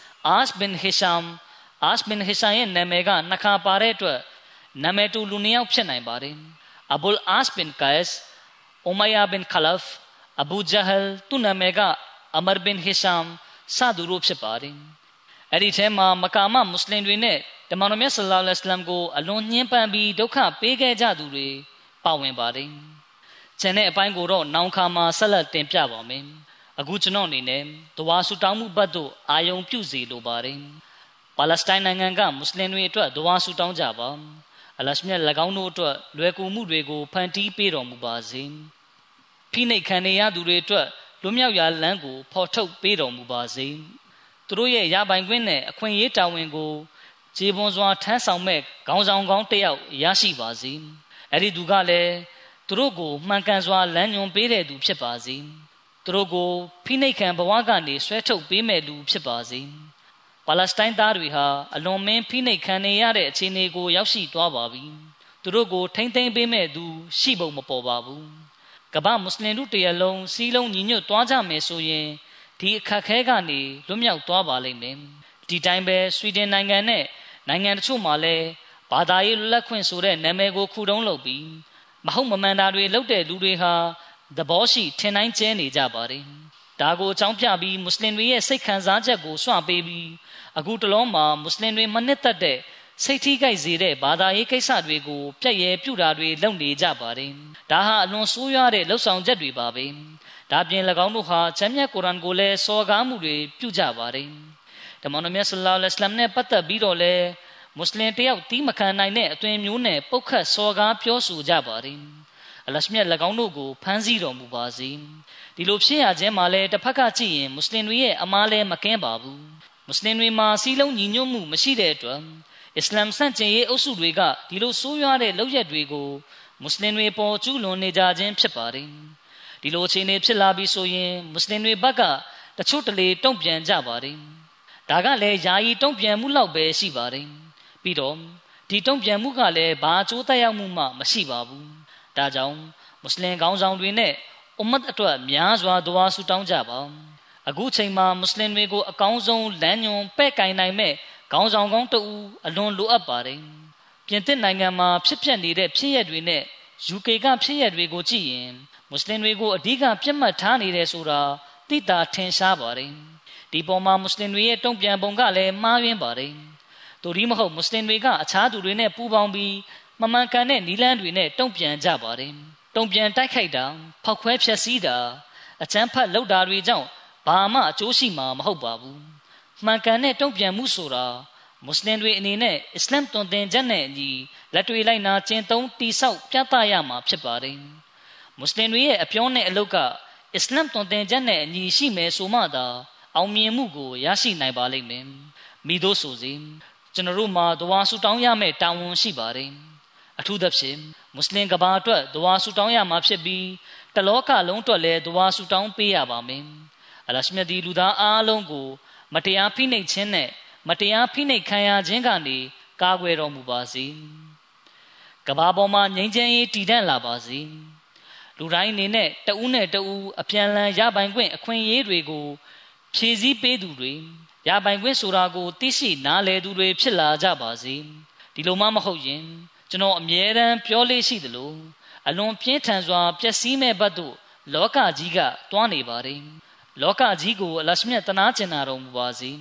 bin Amir bin Bakhtari, As bin Hisham, Nazar bin Haris, As bin Hisham, As bin Hisham ရဲ့နာမည်ကနှခါပါတဲ့အတွက်နာမည်တူလူနှစ်ယောက်ဖြစ်နိုင်ပါတယ်။ Abul As bin Qais, Umayya bin Khalaf, Abu Jahl သူ့နာမည်က Amr bin Hisham စသူတို့ဖြစ်ပါတယ်။အဲ့ဒီထဲမှာမကာမမွတ်စလင်တွေနဲ့တမန်တော်မြတ်ဆလ္လာလဟ်အလัยဟ်ကိုအလွန်ညှင်းပန်းပြီးဒုက္ခပေးခဲ့ကြသူတွေပါဝင်ပါတယ်။ကျန်တဲ့အပိုင်းကိုတော့နောင်ခါမှာဆက်လက်တင်ပြပါမယ်။ အခုကျွန်တော်အနေနဲ့တဝါဆူတောင်းမှုဘတ်တို့အာယုံပြုစီလိုပါတယ်။ပါလက်စတိုင်းနိုင်ငံကမွတ်စလင်တွေအတွက်တဝါဆူတောင်းကြပါ။အလရှမြတ်၎င်းတို့အတွက်လွယ်ကူမှုတွေကိုဖန်တီးပေးတော်မူပါစေ။ဖိနှိတ်ခံနေရသူတွေအတွက်လွတ်မြောက်ရာလမ်းကိုဖော်ထုတ်ပေးတော်မူပါစေ။သူတို့ရဲ့ရပိုင်ခွင့်နဲ့အခွင့်အရေးတာဝန်ကိုခြေပွန်စွာထမ်းဆောင်မဲ့ခေါင်းဆောင်ကောင်းတစ်ယောက်ရရှိပါစေ။အဲ့ဒီသူကလည်းသူတို့ကိုမှန်ကန်စွာလမ်းညွှန်ပေးတဲ့သူဖြစ်ပါစေ။ သူတို့ကိုဖိနှိပ်ခံဘဝကနေဆွဲထုတ်ပေးမဲ့လူဖြစ်ပါစေ။ပါလက်စတိုင်းသားတွေဟာအလွန်မင်းဖိနှိပ်ခံနေရတဲ့အခြေအနေကိုရောက်ရှိသွားပါပြီ။သူတို့ကိုထိမ့်သိမ်းပေးမဲ့သူရှိဖို့မပေါ်ပါဘူး။ကမ္ဘာမွတ်စလင်တို့တရလုံးစီးလုံးညီညွတ်သွားကြမယ်ဆိုရင်ဒီအခက်ခဲကနေလွတ်မြောက်သွားပါလိမ့်မယ်ဒီတိုင်းပဲဆွီဒင်နိုင်ငံနဲ့နိုင်ငံတချို့မှာလည်းဘာသာရေးလက်ခွင့်ဆိုတဲ့နာမည်ကိုခုတုံးလုပ်ပြီးမဟုတ်မမှန်တာတွေလုပ်တဲ့လူတွေဟာ သဘောရှိထင်တိုင်းကျဲနေကြပါတယ်ဒါကိုအကြောင်းပြပြီးမွတ်စလင်တွေရဲ့စိတ်ခံစားချက်ကိုစွန့်ပေးပြီးအခုတလုံးမှာမွတ်စလင်တွေမနစ်သက်တဲ့စိတ်ထိခိုက်စေတဲ့ဘာသာရေးကိစ္စတွေကိုပြက်ရဲပြုတာတွေလုပ်နေကြပါတယ်ဒါဟာအလွန်ဆိုးရွားတဲ့လှုပ်ဆောင်ချက်တွေပါပဲဒါပြင်၎င်းတို့ဟာချမ်းမြတ်ကုရ်အာန်ကိုလည်းစော်ကားမှုတွေပြုကြပါတယ်။တမန်တော်မြတ်ဆလ္လာလဟ်အလัยဟ်နဲ့ပတ်သက်ပြီးတော့လည်းမွတ်စလင်တယောက်တီးမခံနိုင်တဲ့အသွင်မျိုးနဲ့ပုတ်ခတ်စော်ကားပြောဆိုကြပါတယ်။ အလရှမြတ်၎င်းတို့ကိုဖမ်းဆီးတော်မူပါစေ။ဒီလိုဖြစ်ရခြင်းမှာလည်းတစ်ဖက်ကကြည့်ရင်မွတ်စလင်တွေရဲ့အမားလည်းမကင်းပါဘူး။မွတ်စလင်တွေမှာစီးလုံးညီညွတ်မှုမရှိတဲ့အတွက်အစ္စလာမ်ဆန့်ကျင်ရေးအုပ်စုတွေကဒီလိုဆိုးရွားတဲ့လုပ်ရက်တွေကိုမွတ်စလင်တွေပေါ်ကျူးလွန်နေကြခြင်းဖြစ်ပါတယ်။ဒီလိုအခြေအနေဖြစ်လာပြီဆိုရင်မွတ်စလင်တွေဘက်ကတချို့တလေတုံ့ပြန်ကြပါတယ်ဒါကလည်းယာယီတုံ့ပြန်မှုလောက်ပဲရှိပါတယ်ပြီးတော့ဒီတုံ့ပြန်မှုကလည်းဘာအကျိုးသက်ရောက်မှုမှမရှိပါဘူး ဒါကြောင့်မွတ်စလင်ခေါင်းဆောင်တွေနဲ့အွမ်မတ်အတွက်များစွာဒွါဆူတောင်းကြပါအခုချိန်မှာမွတ်စလင်တွေကိုအကောင်းဆုံးလမ်းညွန်ပဲ့ကင်နိုင်မဲ့ခေါင်းဆောင်ကောင်းတဦးအလွန်လိုအပ်ပါတယ်ပြင်သစ်နိုင်ငံမှာဖြစ်ပျက်နေတဲ့ဖြစ်ရပ်တွေနဲ့ UK ကဖြစ်ရပ်တွေကိုကြည့်ရင်မွတ်စလင်တွေကိုအဓိကပြတ်မှတ်ထားနေတယ်ဆိုတာသိတာထင်ရှားပါတယ်ဒီပေါ်မှာမွတ်စလင်တွေရဲ့တုံ့ပြန်ပုံကလည်းမှားယွင်းပါတယ်သူဒီမဟုတ်မွတ်စလင်တွေကအခြားသူတွေနဲ့ပူးပေါင်းပြီး မမှန်ကန်တဲ့နီလန်းတွေနဲ့တုံ့ပြန်ကြပါတယ်တုံ့ပြန်တိုက်ခိုက်တာဖောက်ခွဲဖျက်ဆီးတာအချမ်းဖတ်လုပ်တာတွေကြောင့်ဘာမှအကျိုးရှိမှာမဟုတ်ပါဘူးမှန်ကန်တဲ့တုံ့ပြန်မှုဆိုတာမွတ်စလင်တွေအနေနဲ့အစ္စလာမ်တွင်တင်ချက်နဲ့အညီလက်တွေလိုက်နာကျင့်သုံးတိဆောက်ပြသရမှာဖြစ်ပါတယ်မွတ်စလင်တွေရဲ့အပြောနဲ့အလုပ်ကအစ္စလာမ်တွင်တင်ချက်နဲ့အညီရှိမယ်ဆိုမှသာအောင်မြင်မှုကိုရရှိနိုင်ပါလိမ့်မယ်မိတို့ဆိုစီကျွန်တော်တို့မှာဒဝါဆူတောင်းရမယ့်တာဝန်ရှိပါတယ် အထူးသဖြင့်မွတ်စလင်ကဘာအတွက်ဒဝါဆူတောင်းရမှာဖြစ်ပြီးတလောကလုံးအတွက်လည်းဒဝါဆူတောင်းပေးရပါမယ်အလရှမြတ်ဒီလူသားအားလုံးကို မတရားဖိနှိပ်ခြင်းနဲ့မတရားဖိနှိပ်ခံရခြင်းကနေကာကွယ်တော်မူပါစေကဘာပေါ်မှာငြိမ်းချမ်းရေးတည်တံ့လာပါစေလူတိုင်းအနေနဲ့တဦးနဲ့တဦးအပြန်လန်ရပိုင်ခွင့်အခွင့်အရေးတွေကိုဖြည့်ဆည်းပေးသူတွေရပိုင်ခွင့်ဆိုတာကိုသိရှိနားလည်သူတွေဖြစ်လာကြပါစေဒီလိုမှမဟုတ်ရင် ကျွန်တော်အမြဲတမ်းပြောလေးရှိသလိုအလွန်ပြင်းထန်စွာပျက်စီးမဲ့ဘက်သို့လောကကြီးကတွားနေပါတယ်လောကကြီးကိုအလရှမြတ်တနာကျင်နာတော်မူပါစေ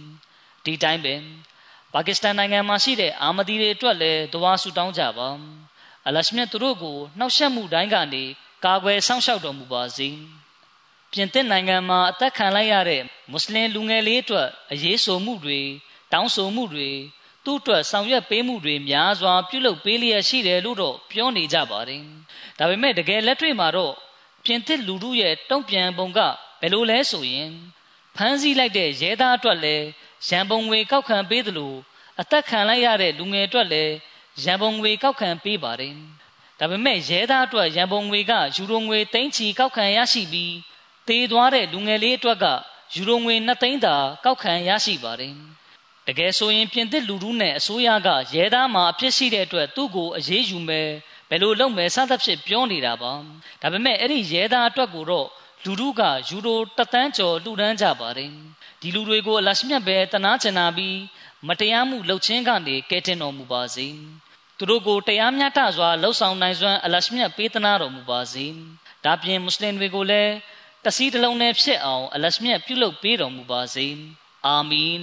ဒီတိုင်းပဲပါကစ္စတန်နိုင်ငံမှာရှိတဲ့အာမဒီတွေအတွက်လည်းဒဝါဆူတောင်းကြပါအလရှမြတ်သူတို့ကိုနှောက်ယှက်မှုတိုင်းကနေကာကွယ်စောင့်ရှောက်တော်မူပါစေပြင်သစ်နိုင်ငံမှာအသက်ခံလိုက်ရတဲ့မွတ်စလင်လူငယ်လေးအတွက်အရေးဆိုမှုတွေတောင်းဆိုမှုတွေ သူ့အတွက်ဆောင်ရွက်ပေးမှုတွေများစွာပြုလုပ်ပေးလျက်ရှိတယ်လို့တော့ပြောနေကြပါတယ်။ဒါပေမဲ့တကယ်လက်တွေ့မှာတော့ပြင်သစ်လူထုရဲ့တုံ့ပြန်ပုံကဘယ်လိုလဲဆိုရင်ဖမ်းဆီးလိုက်တဲ့ရဲသားအတွက်လည်းရန်ပုံငွေကောက်ခံပေးသလိုအသက်ခံလိုက်ရတဲ့လူငယ်အတွက်လည်းရန်ပုံငွေကောက်ခံပေးပါတယ်။ဒါပေမဲ့ရဲသားအတွက်ရန်ပုံငွေကယူရိုငွေသိန်းချီကောက်ခံရရှိပြီးတေးသွားတဲ့လူငယ်လေးအတွက်ကယူရိုငွေ2သိန်းသာကောက်ခံရရှိပါတယ်။ တကယ်ဆိုရင်ပြင်သစ်လူထုနဲ့အစိုးရကရဲသားမှာအဖြစ်ရှိတဲ့အတွက်သူ့ကိုအရေးယူမယ်ဘယ်လိုလုပ်မယ်စသဖြင့်ပြောနေတာပါ။ဒါပေမဲ့အဲ့ဒီရဲသားအတွက်ကိုတော့လူထုကယူရိုတသန်းကျော်လှူဒန်းကြပါတယ်။ဒီလူတွေကိုအလရှမြတ်ပဲတနာချင်နာပြီးမတရားမှုလှုပ်ချင်းကနေကဲတင်တော်မူပါစေ။သူတို့ကိုတရားမျှတစွာလှုပ်ဆောင်နိုင်စွမ်းအလရှမြတ်ပေးသနာတော်မူပါစေ။ဒါပြင်မွတ်စလင်တွေကိုလည်းတစည်းတစ်လုံးနဲ့ဖြစ်အောင်အလရှမြတ်ပြုလုပ်ပေးတော်မူပါစေအာမင်